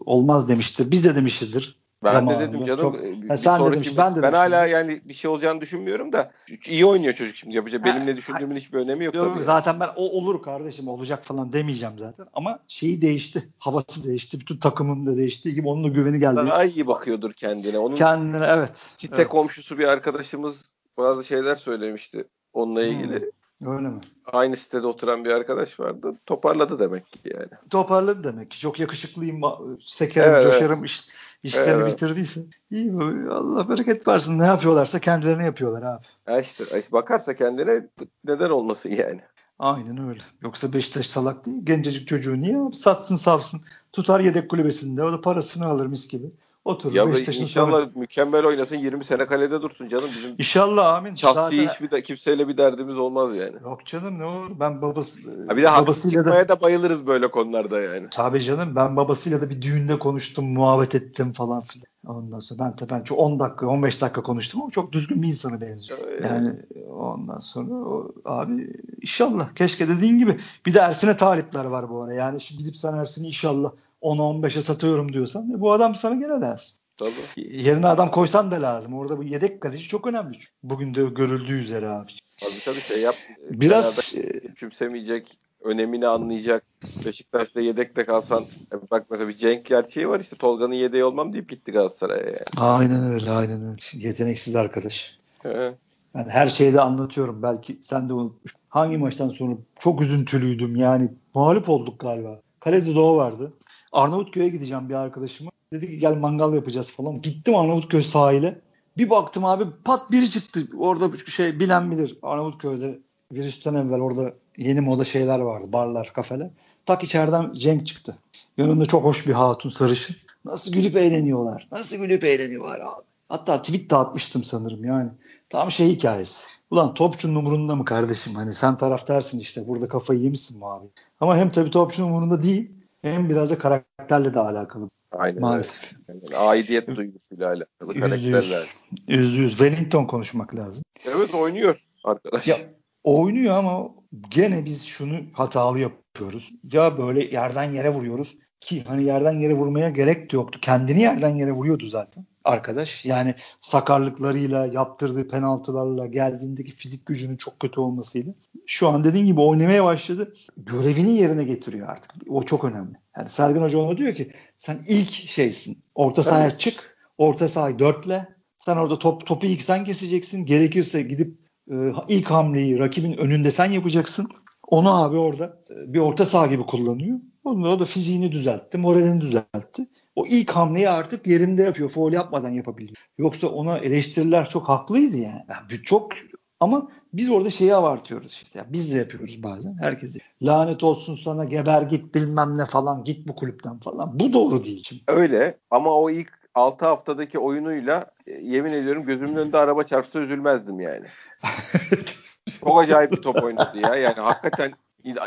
olmaz demiştir. Biz de demişizdir. Ben zamanında. de dedim canım. Çok, ha, sen de demiş, ben de Ben hala yani bir şey olacağını düşünmüyorum da iyi oynuyor çocuk şimdi yapacak. Benim ne düşündüğümün hiçbir önemi yok, yok tabii. Zaten ben o olur kardeşim olacak falan demeyeceğim zaten. Ama şeyi değişti. Havası değişti. Bütün takımın da değişti gibi onun da güveni geldi. Daha iyi bakıyordur kendine. Onun kendine evet. Site evet. komşusu bir arkadaşımız bazı şeyler söylemişti onunla hmm. ilgili. Hmm. Öyle mi? Aynı sitede oturan bir arkadaş vardı. Toparladı demek ki yani. Toparladı demek ki. Çok yakışıklıyım, sekerim, evet, coşarım, evet. İş, işlerini evet. bitirdiyse. İyi Allah bereket versin. Ne yapıyorlarsa kendilerine yapıyorlar abi. Ha işte, bakarsa kendine neden olmasın yani. Aynen öyle. Yoksa Beşiktaş salak değil. Gencecik çocuğu niye? Satsın savsın. Tutar yedek kulübesinde. O da parasını alır mis gibi. Oturur. Ya inşallah sonra... mükemmel oynasın 20 sene kalede dursun canım bizim. İnşallah amin. Şahsi Zaten... hiçbir de kimseyle bir derdimiz olmaz yani. Yok canım ne olur ben babası ha bir de babasıyla çıkmaya da... da bayılırız böyle konularda yani. Tabii canım ben babasıyla da bir düğünde konuştum, muhabbet ettim falan filan. Ondan sonra ben ben çok 10 dakika 15 dakika konuştum ama çok düzgün bir insana benziyor. Evet. Yani ondan sonra o, abi inşallah keşke dediğin gibi bir de Ersin'e talipler var bu ara. Yani şimdi gidip sen Ersin'i inşallah 10'a 15'e satıyorum diyorsan e, bu adam sana gene lazım. Tabii. Yerine adam koysan da lazım. Orada bu yedek kaleci çok önemli. Bugün de görüldüğü üzere abi. Tabii tabii şey yap. Biraz küçümsemeyecek, önemini anlayacak. Beşiktaş'ta yedekte kalsan e, bak mesela bir Cenk gerçeği var işte Tolga'nın yedeği olmam deyip gitti Galatasaray'a yani. Aynen öyle aynen öyle. Yeteneksiz arkadaş. Evet. Yani her şeyi de anlatıyorum. Belki sen de unutmuş. Hangi maçtan sonra çok üzüntülüydüm. Yani mağlup olduk galiba. Kalede Doğu vardı. Arnavutköy'e gideceğim bir arkadaşıma. Dedi ki gel mangal yapacağız falan. Gittim Arnavutköy sahile. Bir baktım abi pat biri çıktı. Orada şey bilen bilir. Arnavutköy'de virüsten evvel orada yeni moda şeyler vardı. Barlar, kafeler. Tak içeriden Cenk çıktı. Yanında çok hoş bir hatun sarışın. Nasıl gülüp eğleniyorlar. Nasıl gülüp eğleniyorlar abi. Hatta tweet de atmıştım sanırım yani. Tam şey hikayesi. Ulan topçunun umurunda mı kardeşim? Hani sen taraftarsın işte burada kafayı yemişsin mi abi? Ama hem tabii topçunun umurunda değil hem biraz da karakterle de alakalı. Aynen Maalesef. Yani aidiyet duygusuyla alakalı karakterler. Yüzde yüz. Wellington konuşmak lazım. Evet oynuyor arkadaş. Ya, oynuyor ama gene biz şunu hatalı yapıyoruz. Ya böyle yerden yere vuruyoruz ki hani yerden yere vurmaya gerek de yoktu. Kendini yerden yere vuruyordu zaten arkadaş. Yani sakarlıklarıyla, yaptırdığı penaltılarla, geldiğindeki fizik gücünün çok kötü olmasıyla. Şu an dediğin gibi oynamaya başladı. Görevini yerine getiriyor artık. O çok önemli. Yani Sergen Hoca ona diyor ki sen ilk şeysin. Orta sahaya evet. çık. Orta sahayı dörtle. Sen orada top, topu ilk sen keseceksin. Gerekirse gidip e, ilk hamleyi rakibin önünde sen yapacaksın. Onu abi orada e, bir orta saha gibi kullanıyor. Onu o da fiziğini düzeltti, moralini düzeltti o ilk hamleyi artık yerinde yapıyor. Foul yapmadan yapabiliyor. Yoksa ona eleştiriler çok haklıydı yani. yani çok ama biz orada şeyi abartıyoruz işte. Yani biz de yapıyoruz bazen. Herkese. Lanet olsun sana geber git bilmem ne falan git bu kulüpten falan. Bu doğru değil. Şimdi. Öyle ama o ilk 6 haftadaki oyunuyla e, yemin ediyorum gözümün önünde araba çarpsa üzülmezdim yani. Çok acayip bir top oynadı ya. Yani hakikaten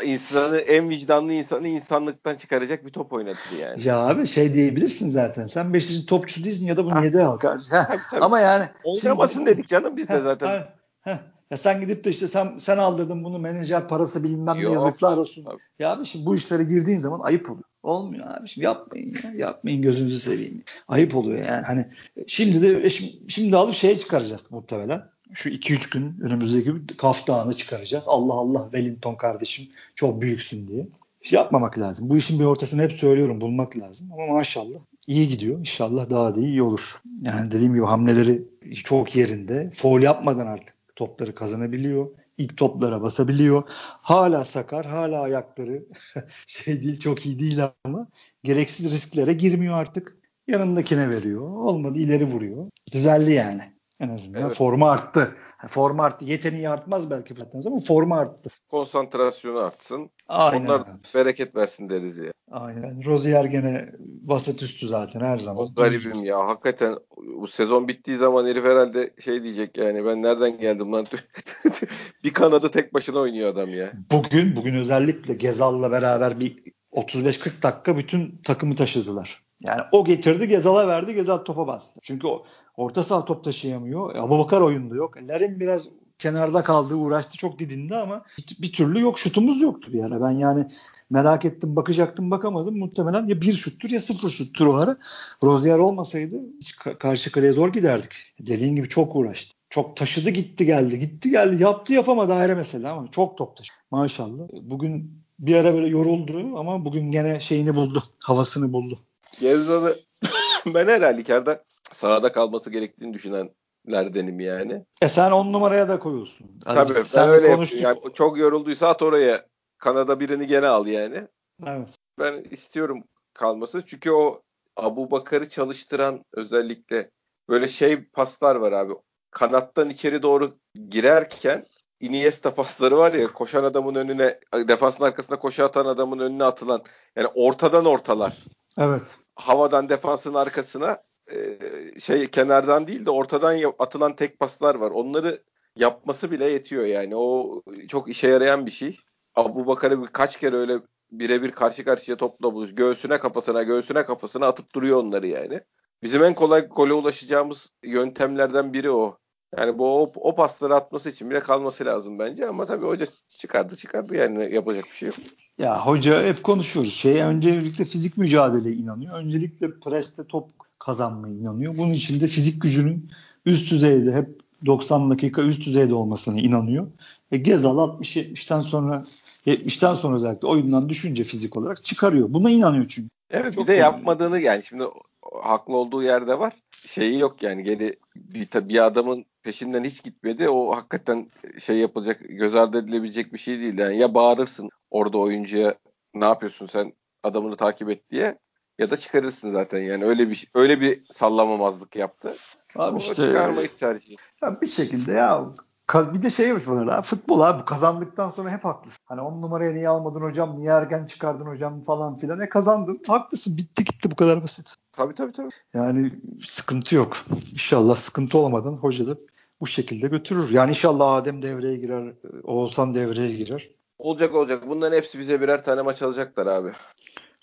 insanı en vicdanlı insanı insanlıktan çıkaracak bir top oynadı yani. Ya abi şey diyebilirsin zaten. Sen Beşiktaş'ın topçusu değilsin ya da bunu al kardeşim. Ama yani oynamasın dedik canım biz de zaten. Ha, ha. Ya sen gidip de işte sen sen aldırdın bunu menajer parası bilmem ne yazıklar olsun. Tabii. Ya abi şimdi bu işlere girdiğin zaman ayıp oluyor. Olmuyor abi şimdi yapmayın ya. Yapmayın gözünüzü seveyim. Ayıp oluyor yani. Hani şimdi de e, şimdi, şimdi alıp şeye çıkaracağız muhtemelen. Şu 2-3 gün önümüzdeki Kaf çıkaracağız. Allah Allah Wellington kardeşim çok büyüksün diye. Şey yapmamak lazım. Bu işin bir ortasını hep söylüyorum bulmak lazım. Ama maşallah iyi gidiyor. İnşallah daha da iyi olur. Yani dediğim gibi hamleleri çok yerinde. Foul yapmadan artık topları kazanabiliyor. İlk toplara basabiliyor. Hala sakar, hala ayakları şey değil, çok iyi değil ama gereksiz risklere girmiyor artık. Yanındakine veriyor. Olmadı ileri vuruyor. Düzeldi yani. En azından evet. forma arttı. Forma arttı. Yeteneği artmaz belki zaten ama forma arttı. Konsantrasyonu artsın. Aynen. Onlar bereket versin deriz ya. Aynen. Rozier gene vasat üstü zaten her zaman. O garibim ya. Hakikaten bu sezon bittiği zaman herif herhalde şey diyecek yani ben nereden geldim lan? bir kanadı tek başına oynuyor adam ya. Bugün bugün özellikle Gezal'la beraber bir 35-40 dakika bütün takımı taşıdılar. Yani o getirdi Gezal'a verdi Gezal topa bastı. Çünkü o orta saha top taşıyamıyor. Abu Bakar oyunda yok. Lerin biraz kenarda kaldı uğraştı çok didindi ama bir türlü yok şutumuz yoktu bir ara. Ben yani merak ettim bakacaktım bakamadım. Muhtemelen ya bir şuttur ya sıfır şuttur o ara. Rozier olmasaydı hiç karşı kaleye zor giderdik. Dediğin gibi çok uğraştı. Çok taşıdı gitti geldi gitti geldi yaptı yapamadı ayrı mesele ama çok top taşıdı. Maşallah. Bugün bir ara böyle yoruldu ama bugün gene şeyini buldu. Havasını buldu. Gezzal'ı ben her halükarda sahada kalması gerektiğini düşünenlerdenim yani. E sen on numaraya da koyulsun. Tabii ben sen öyle konuştuk. Yani çok yorulduysa at oraya. Kanada birini gene al yani. Evet. Ben istiyorum kalması. Çünkü o Abu Bakar'ı çalıştıran özellikle böyle şey paslar var abi. Kanattan içeri doğru girerken Iniesta pasları var ya koşan adamın önüne defansın arkasına koşu atan adamın önüne atılan yani ortadan ortalar. Evet. Havadan defansın arkasına şey kenardan değil de ortadan atılan tek paslar var. Onları yapması bile yetiyor yani. O çok işe yarayan bir şey. Abu Bakar'ı kaç kere öyle birebir karşı karşıya topla buluş. Göğsüne kafasına, göğsüne kafasına atıp duruyor onları yani. Bizim en kolay gole ulaşacağımız yöntemlerden biri o. Yani bu o, o pasları atması için bile kalması lazım bence ama tabii hoca çıkardı çıkardı yani yapacak bir şey yok. Ya hoca hep konuşuyoruz. Şey öncelikle fizik mücadeleye inanıyor. Öncelikle preste top kazanmaya inanıyor. Bunun için de fizik gücünün üst düzeyde hep 90 dakika üst düzeyde olmasına inanıyor. E Gezal 60-70'ten sonra 70'ten sonra özellikle oyundan düşünce fizik olarak çıkarıyor. Buna inanıyor çünkü. Evet Çok bir de yapmadığını yani şimdi haklı olduğu yerde var. Şeyi yok yani geri bir, bir adamın peşinden hiç gitmedi. O hakikaten şey yapılacak göz ardı edilebilecek bir şey değil. Yani ya bağırırsın orada oyuncuya ne yapıyorsun sen adamını takip et diye ya da çıkarırsın zaten yani öyle bir öyle bir sallamamazlık yaptı. Abi o işte çıkarmayı tercih. Ya bir şekilde ya bir de şey yapmış bana futbol abi kazandıktan sonra hep haklısın. Hani on numaraya niye almadın hocam niye erken çıkardın hocam falan filan. E kazandın haklısın bitti gitti bu kadar basit. Tabii tabii tabii. Yani sıkıntı yok. İnşallah sıkıntı olmadan hoca da bu şekilde götürür. Yani inşallah Adem devreye girer, Oğuzhan devreye girer. Olacak olacak. Bunların hepsi bize birer tane maç alacaklar abi.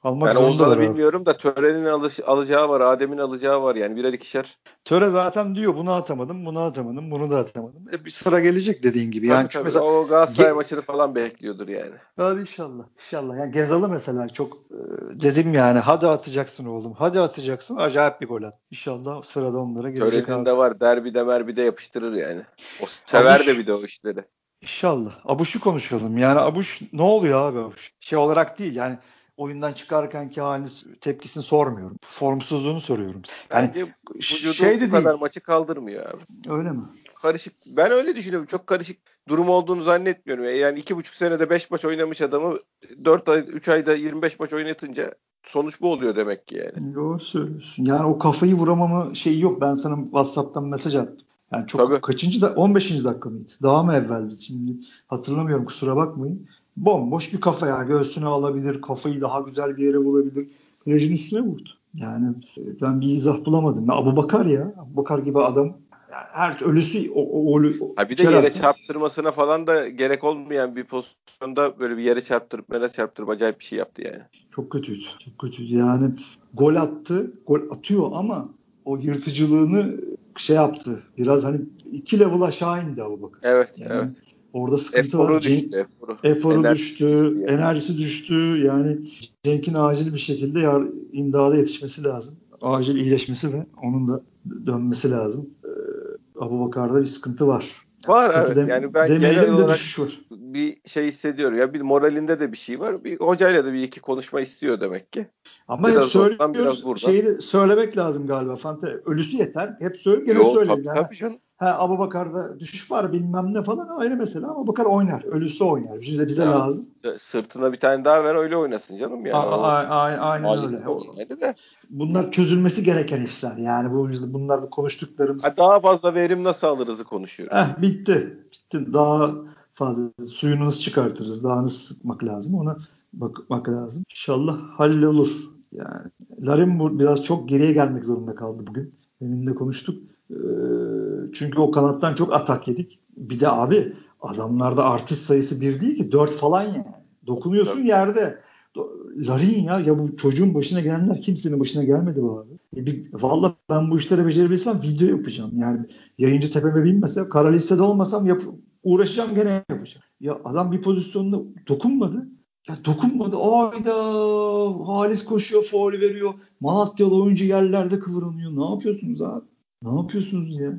Almak yani Oğuzhan'ı bilmiyorum da Tören'in alış, alacağı var, Adem'in alacağı var yani birer ikişer. Töre zaten diyor bunu atamadım, bunu atamadım, bunu da atamadım. E bir sıra gelecek dediğin gibi. Yani tabii, mesela o Galatasaray Ge- maçını falan bekliyordur yani. Hadi inşallah. İnşallah. Yani Gezalı mesela çok e, dedim yani hadi atacaksın oğlum. Hadi atacaksın. Acayip bir gol at. İnşallah sırada onlara gelecek Tören'in de var. Derbide merbide yapıştırır yani. O sever Abuş, de bir de o işleri. İnşallah. Abuş'u konuşalım. Yani Abuş ne oluyor abi Abuş? Şey olarak değil yani oyundan çıkarkenki halini tepkisini sormuyorum. Formsuzluğunu soruyorum. Yani Bence vücudu şey de bu kadar değil. maçı kaldırmıyor abi. Öyle mi? Karışık. Ben öyle düşünüyorum. Çok karışık durum olduğunu zannetmiyorum. Yani iki buçuk senede beş maç oynamış adamı dört ay, üç ayda 25 maç oynatınca sonuç bu oluyor demek ki yani. Doğru söylüyorsun. Yani o kafayı vuramama şeyi yok. Ben sana WhatsApp'tan mesaj attım. Yani çok Tabii. kaçıncı da 15. dakika mıydı? Daha mı evveldi? Şimdi hatırlamıyorum kusura bakmayın bomboş bir kafa yani göğsüne alabilir, kafayı daha güzel bir yere bulabilir. Kalecinin üstüne vurdu. Yani ben bir izah bulamadım. Ya Abu Bakar ya. Abu Bakar gibi adam Yani her ölüsü o, o, o, ha bir de yere çarptırmasına falan da gerek olmayan bir pozisyonda böyle bir yere çarptırıp mera çarptırıp acayip bir şey yaptı yani. Çok kötüydü. Çok kötüydü. Yani gol attı. Gol atıyor ama o yırtıcılığını şey yaptı. Biraz hani iki level aşağı indi Abu Bakar. Evet, yani evet. Orada sıkıntı eforu var. Düştü, eforu. eforu enerjisi düştü, yani. enerjisi düştü. Yani Cenk'in acil bir şekilde yar, imdada yetişmesi lazım. Acil iyileşmesi ve onun da dönmesi lazım. Ee, Abu Bakar'da bir sıkıntı var. Var sıkıntı evet. Dem- yani ben genel olarak var. bir şey hissediyorum. Ya bir moralinde de bir şey var. Bir hocayla da bir iki konuşma istiyor demek ki. Ama biraz hep söylüyoruz. Biraz Şeyi de söylemek lazım galiba Fante. Ölüsü yeter. Hep söyle, gene söyleyeyim. Tabii, yani. tabii canım. Ha Abu Bakar'da düşüş var bilmem ne falan ayrı mesele ama Bakar oynar. Ölüsü oynar. Bize, bize ya, lazım. Sırtına bir tane daha ver öyle oynasın canım. Yani. A, a, a, aynen öyle. De. Bunlar çözülmesi gereken işler. Yani bu bunlar bu konuştuklarımız. Ha, daha fazla verim nasıl alırızı konuşuyoruz. Eh, bitti. Bitti. Daha fazla suyunu nasıl çıkartırız? Daha nasıl sıkmak lazım? Ona bakmak lazım. İnşallah hallolur. Yani Larin biraz çok geriye gelmek zorunda kaldı bugün. De konuştuk. Ee, çünkü o kanattan çok atak yedik. Bir de abi adamlarda artist sayısı bir değil ki dört falan yani. Dokunuyorsun Tabii. yerde. Larin ya ya bu çocuğun başına gelenler kimsenin başına gelmedi bu abi. E bir, vallahi ben bu işleri becerebilsem video yapacağım. Yani yayıncı tepeme binmese kara listede olmasam yap, uğraşacağım gene yapacağım. Ya adam bir pozisyonda dokunmadı. Ya dokunmadı. Ayda Halis koşuyor, faul veriyor. Malatyalı oyuncu yerlerde kıvranıyor. Ne yapıyorsunuz abi? Ne yapıyorsunuz ya?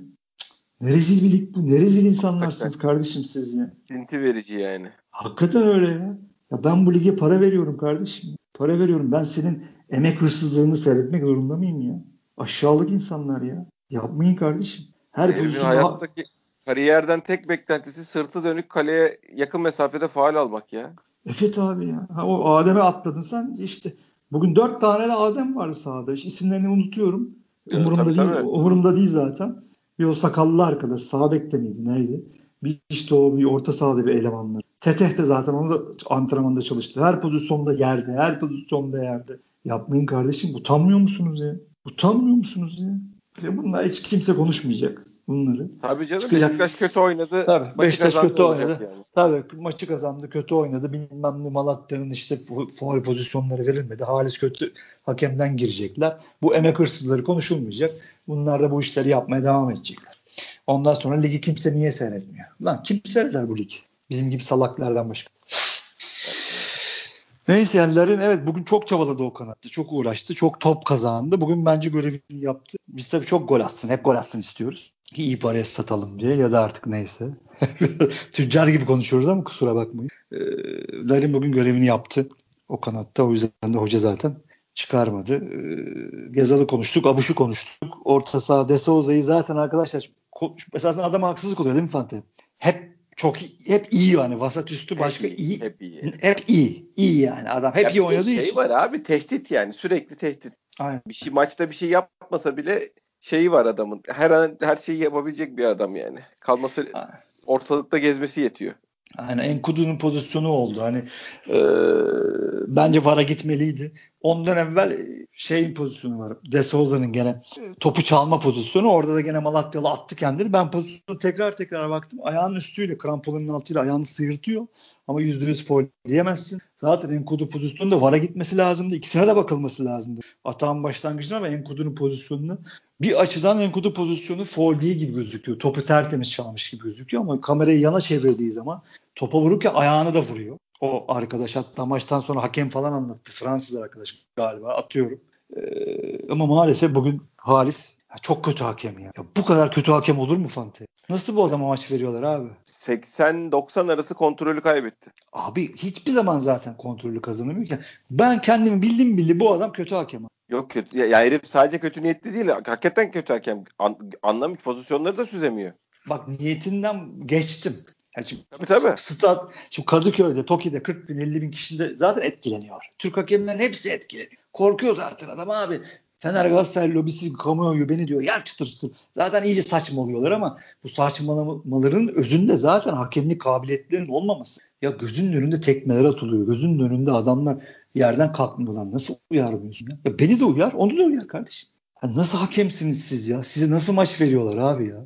Ne rezil bir lig bu. Ne rezil insanlarsınız Hakikaten. kardeşim siz ya. Sinti verici yani. Hakikaten öyle ya. Ya ben bu lige para veriyorum kardeşim. Para veriyorum. Ben senin emek hırsızlığını seyretmek zorunda mıyım ya? Aşağılık insanlar ya. Yapmayın kardeşim. Her Herifin pozisyonda... hayattaki kariyerden tek beklentisi sırtı dönük kaleye yakın mesafede faal almak ya. Evet abi ya. Ha, o Adem'e atladın sen işte. Bugün dört tane de Adem vardı sahada. İşte isimlerini unutuyorum. Umurumda tabii, değil. Tabii. Umurumda değil zaten. Bir o sakallı arkadaş sağ bekte miydi neydi? Bir işte o bir orta sahada bir elemanlar. Teteh de zaten onu da antrenmanda çalıştı. Her pozisyonda yerde, her pozisyonda yerde. Yapmayın kardeşim. Utanmıyor musunuz ya? Utanmıyor musunuz ya? ya bunlar hiç kimse konuşmayacak bunları. Tabii canım Çıkacak. Beşiktaş kötü oynadı. Tabii Beşiktaş kötü oynadı. Yani. Tabii maçı kazandı, kötü oynadı. Bilmem ne Malatya'nın işte faul pozisyonları verilmedi. Halis kötü hakemden girecekler. Bu emek hırsızları konuşulmayacak. Bunlar da bu işleri yapmaya devam edecekler. Ondan sonra ligi kimse niye seyretmiyor? Lan kim seyreder bu lig? Bizim gibi salaklardan başka. Neyse yani Larin evet bugün çok çabaladı o kanatta. Çok uğraştı. Çok top kazandı. Bugün bence görevini yaptı. Biz tabii çok gol atsın. Hep gol atsın istiyoruz. İyi paraya satalım diye ya da artık neyse. Tüccar gibi konuşuyoruz ama kusura bakmayın. Ee, Larin bugün görevini yaptı. O kanatta. O yüzden de hoca zaten çıkarmadı. Ee, Gezal'ı konuştuk. Abuş'u konuştuk. Orta saha Desouza'yı zaten arkadaşlar esasında adama haksızlık oluyor değil mi Fante? Hep çok iyi, hep iyi yani vasat üstü başka hep iyi, iyi. Hep iyi. Hep iyi. İyi yani adam hep ya iyi oynadığı şey için. var abi tehdit yani sürekli tehdit. Aynen. Bir şey maçta bir şey yapmasa bile şeyi var adamın. Her an her şeyi yapabilecek bir adam yani. Kalması ortalıkta gezmesi yetiyor. Yani Enkudu'nun pozisyonu oldu. Hani e, bence VAR'a gitmeliydi. Ondan evvel şeyin pozisyonu var. De Souza'nın gene topu çalma pozisyonu. Orada da gene Malatyalı attı kendini. Ben pozisyonu tekrar tekrar baktım. Ayağının üstüyle kramponun altıyla ayağını sıyırtıyor. Ama %100 foul diyemezsin. Zaten Enkudu pozisyonunda VAR'a gitmesi lazımdı. İkisine de bakılması lazımdı. Atağın başlangıcına ama Enkudu'nun pozisyonunu bir açıdan Enkudu pozisyonu foul değil gibi gözüküyor. Topu tertemiz çalmış gibi gözüküyor ama kamerayı yana çevirdiği zaman topa vururken ayağını da vuruyor. O arkadaş hatta maçtan sonra hakem falan anlattı. Fransız arkadaş galiba atıyorum. Ee, ama maalesef bugün Halis ya çok kötü hakem ya. ya. Bu kadar kötü hakem olur mu Fante? Nasıl bu adama maç veriyorlar abi? 80-90 arası kontrolü kaybetti. Abi hiçbir zaman zaten kontrolü kazanamıyor ki. Ben kendimi bildim bildi bu adam kötü hakem. Yok kötü. Ya, ya herif sadece kötü niyetli değil. Hakikaten kötü hakem. An, anlamış pozisyonları da süzemiyor. Bak niyetinden geçtim. Yani şimdi, tabii tabii. Stat, şimdi Kadıköy'de, Toki'de 40 bin 50 bin kişi de zaten etkileniyor. Türk hakemlerin hepsi etkileniyor. Korkuyor zaten adam abi. Fener Galatasaray lobisi kamuoyu beni diyor yer çıtır çıtır. Zaten iyice saçmalıyorlar ama bu saçmalamaların özünde zaten hakemlik kabiliyetlerinin olmaması. Ya gözünün önünde tekmeler atılıyor. Gözünün önünde adamlar yerden kalkmıyorlar. Nasıl uyarmıyorsun ya? ya beni de uyar, onu da uyar kardeşim. Ya nasıl hakemsiniz siz ya? Size nasıl maç veriyorlar abi ya?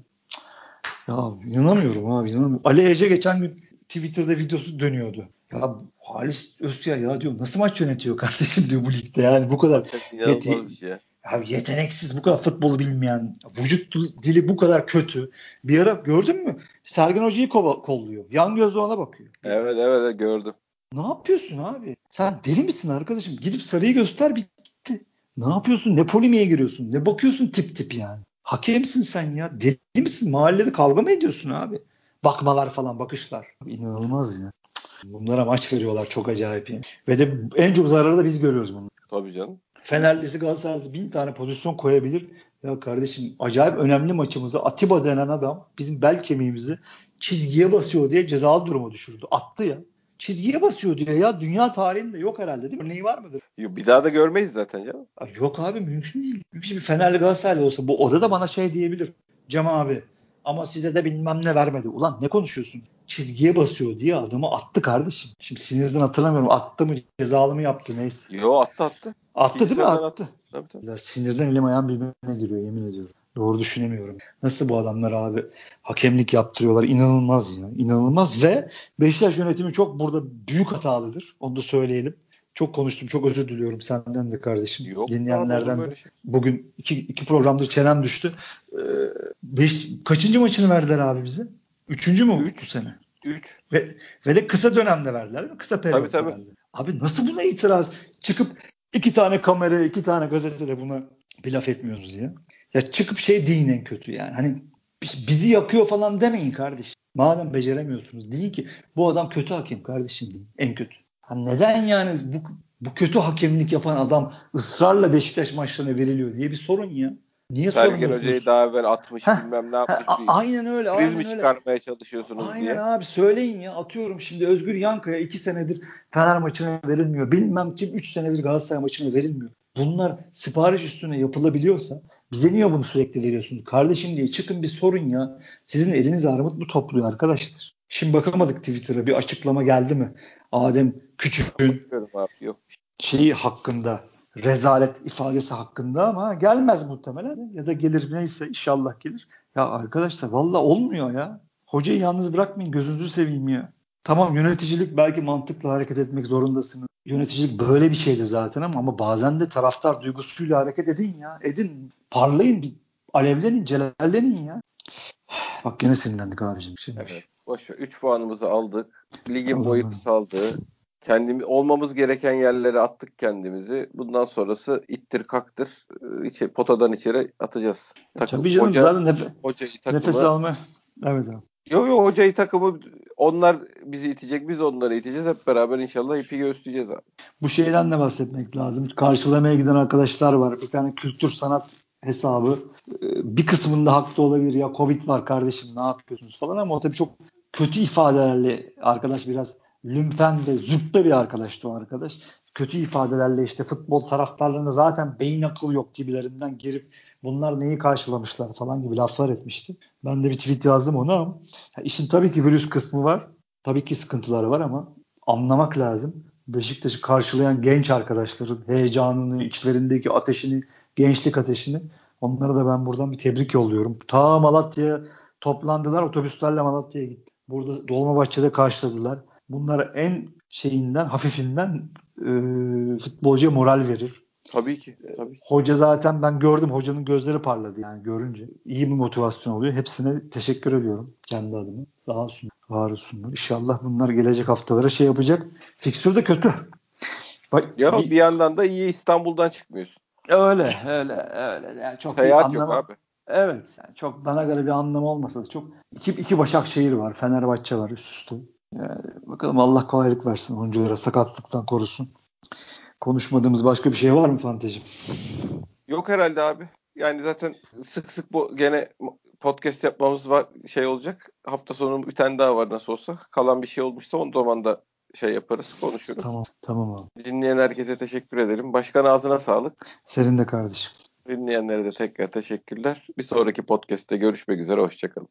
Ya inanamıyorum abi inanamıyorum. Ali Ece geçen gün Twitter'da videosu dönüyordu. Ya Halis Özya ya diyor nasıl maç yönetiyor kardeşim diyor bu ligde yani bu kadar yete- ya. ya yeteneksiz bu kadar futbolu bilmeyen vücut dili bu kadar kötü. Bir ara gördün mü? Sergen Hoca'yı kova- kolluyor. Yan gözle ona bakıyor. Evet evet gördüm. Ne yapıyorsun abi? Sen deli misin arkadaşım? Gidip sarıyı göster bitti. Ne yapıyorsun? Ne polimiğe giriyorsun? Ne bakıyorsun tip tip yani? Hakemsin sen ya. Deli misin? Mahallede kavga mı ediyorsun abi? Bakmalar falan, bakışlar. İnanılmaz ya. Bunlara maç veriyorlar çok acayip yani. Ve de en çok zararı da biz görüyoruz bunu. Tabii canım. Fenerlisi Galatasaraylısı bin tane pozisyon koyabilir. Ya kardeşim acayip önemli maçımızı Atiba denen adam bizim bel kemiğimizi çizgiye basıyor diye cezalı duruma düşürdü. Attı ya. Çizgiye basıyor diye ya dünya tarihinde yok herhalde değil mi? Neyi var mıdır? Yo, Bir daha da görmeyiz zaten. Ay Yok abi mümkün değil. Mümkün bir Fenerli Galatasaraylı olsa bu odada bana şey diyebilir. Cem abi ama size de bilmem ne vermedi. Ulan ne konuşuyorsun? Çizgiye basıyor diye adamı attı kardeşim. Şimdi sinirden hatırlamıyorum. Attı mı cezalı mı yaptı neyse. Yo attı attı. Attı değil mi? Bilgisayardan Attı. Tabii tabii. Ya sinirden elim ayağım birbirine giriyor yemin ediyorum. Doğru düşünemiyorum. Nasıl bu adamlar abi hakemlik yaptırıyorlar inanılmaz ya. İnanılmaz ve Beşiktaş yönetimi çok burada büyük hatalıdır. Onu da söyleyelim. Çok konuştum. Çok özür diliyorum senden de kardeşim. Yok Dinleyenlerden de. şey. Bugün iki, iki programdır çenem düştü. Ee, beş, kaçıncı maçını verdiler abi bize? Üçüncü mü Üç. bu sene? 3. Ve, ve de kısa dönemde verdiler değil mi? Kısa periyotta Tabii, tabii. verdiler. Abi nasıl buna itiraz? Çıkıp iki tane kamera, iki tane gazetede buna bir laf etmiyoruz ya. Ya çıkıp şey deyin en kötü yani. Hani biz- bizi yakıyor falan demeyin kardeşim. Madem beceremiyorsunuz deyin ki bu adam kötü hakem kardeşim deyin. En kötü. Ha neden yani bu, bu kötü hakemlik yapan adam ısrarla Beşiktaş maçlarına veriliyor diye bir sorun ya. Niye Sergen? Hoca'yı daha evvel atmış Heh, bilmem ne Ha, yapmış. a- bir aynen öyle. kriz aynen mi öyle. çıkarmaya çalışıyorsunuz Aynen diye. abi söyleyin ya atıyorum şimdi Özgür Yankaya 2 senedir Fener maçına verilmiyor. Bilmem kim 3 senedir Galatasaray maçına verilmiyor. Bunlar sipariş üstüne yapılabiliyorsa bize niye bunu sürekli veriyorsunuz? Kardeşim diye çıkın bir sorun ya. Sizin eliniz armut mu topluyor arkadaşlar? Şimdi bakamadık Twitter'a bir açıklama geldi mi? Adem Küçük'ün şeyi hakkında rezalet ifadesi hakkında ama gelmez muhtemelen ya da gelir neyse inşallah gelir. Ya arkadaşlar valla olmuyor ya. Hocayı yalnız bırakmayın gözünüzü seveyim ya. Tamam yöneticilik belki mantıklı hareket etmek zorundasınız. Yöneticilik böyle bir şeydir zaten ama, ama bazen de taraftar duygusuyla hareket edin ya. Edin. Parlayın. Bir alevlenin. Celallenin ya. Bak gene sinirlendik abicim. Şimdi. Evet. Boş ver. 3 puanımızı aldık. Ligin boyu kısaldı. Kendimi olmamız gereken yerlere attık kendimizi. Bundan sonrası ittir kaktır. Ee, içe, potadan içeri atacağız. Takım, Tabii canım hoca, zaten nef- hocayı takımı. nefes alma. Evet abi. Yok yok hocayı takımı onlar bizi itecek biz onları iteceğiz. Hep beraber inşallah ipi göğüsleyeceğiz abi. Bu şeyden de bahsetmek lazım. Karşılamaya giden arkadaşlar var. Bir tane kültür sanat hesabı. Ee, Bir kısmında haklı olabilir. Ya Covid var kardeşim ne yapıyorsunuz falan ama o tabii çok kötü ifadelerle arkadaş biraz lümpen ve züppe bir arkadaştı o arkadaş. Kötü ifadelerle işte futbol taraftarlarına zaten beyin akıl yok gibilerinden girip bunlar neyi karşılamışlar falan gibi laflar etmişti. Ben de bir tweet yazdım ona ama ya işin tabii ki virüs kısmı var. Tabii ki sıkıntıları var ama anlamak lazım. Beşiktaş'ı karşılayan genç arkadaşların heyecanını, içlerindeki ateşini, gençlik ateşini onlara da ben buradan bir tebrik yolluyorum. Ta Malatya'ya toplandılar, otobüslerle Malatya'ya gitti. Burada Dolmabahçe'de karşıladılar. Bunlar en şeyinden, hafifinden e, futbolcuya moral verir. Tabii ki. Tabii ki. Hoca zaten ben gördüm hocanın gözleri parladı yani görünce. İyi bir motivasyon oluyor. Hepsine teşekkür ediyorum kendi adıma. Sağ olsun, var olsunlar. İnşallah bunlar gelecek haftalara şey yapacak. Fikstür de kötü. Bak, Ya bir- bir yandan da iyi İstanbul'dan çıkmıyorsun. öyle öyle öyle. Yani çok Seyahat yok anlamı- abi. Evet. Yani çok bana göre bir anlamı olmasa da çok iki, iki Başakşehir var. Fenerbahçe var üst üste. Yani bakalım Allah kolaylık versin oyunculara sakatlıktan korusun. Konuşmadığımız başka bir şey var mı Fantezi? Yok herhalde abi. Yani zaten sık sık bu gene podcast yapmamız var şey olacak. Hafta sonu bir tane daha var nasıl olsa. Kalan bir şey olmuşsa o zaman da şey yaparız, konuşuruz. Tamam. Tamam abi. Dinleyen herkese teşekkür ederim. Başkan ağzına sağlık. Senin de kardeşim. Dinleyenlere de tekrar teşekkürler. Bir sonraki podcast'te görüşmek üzere. Hoşçakalın.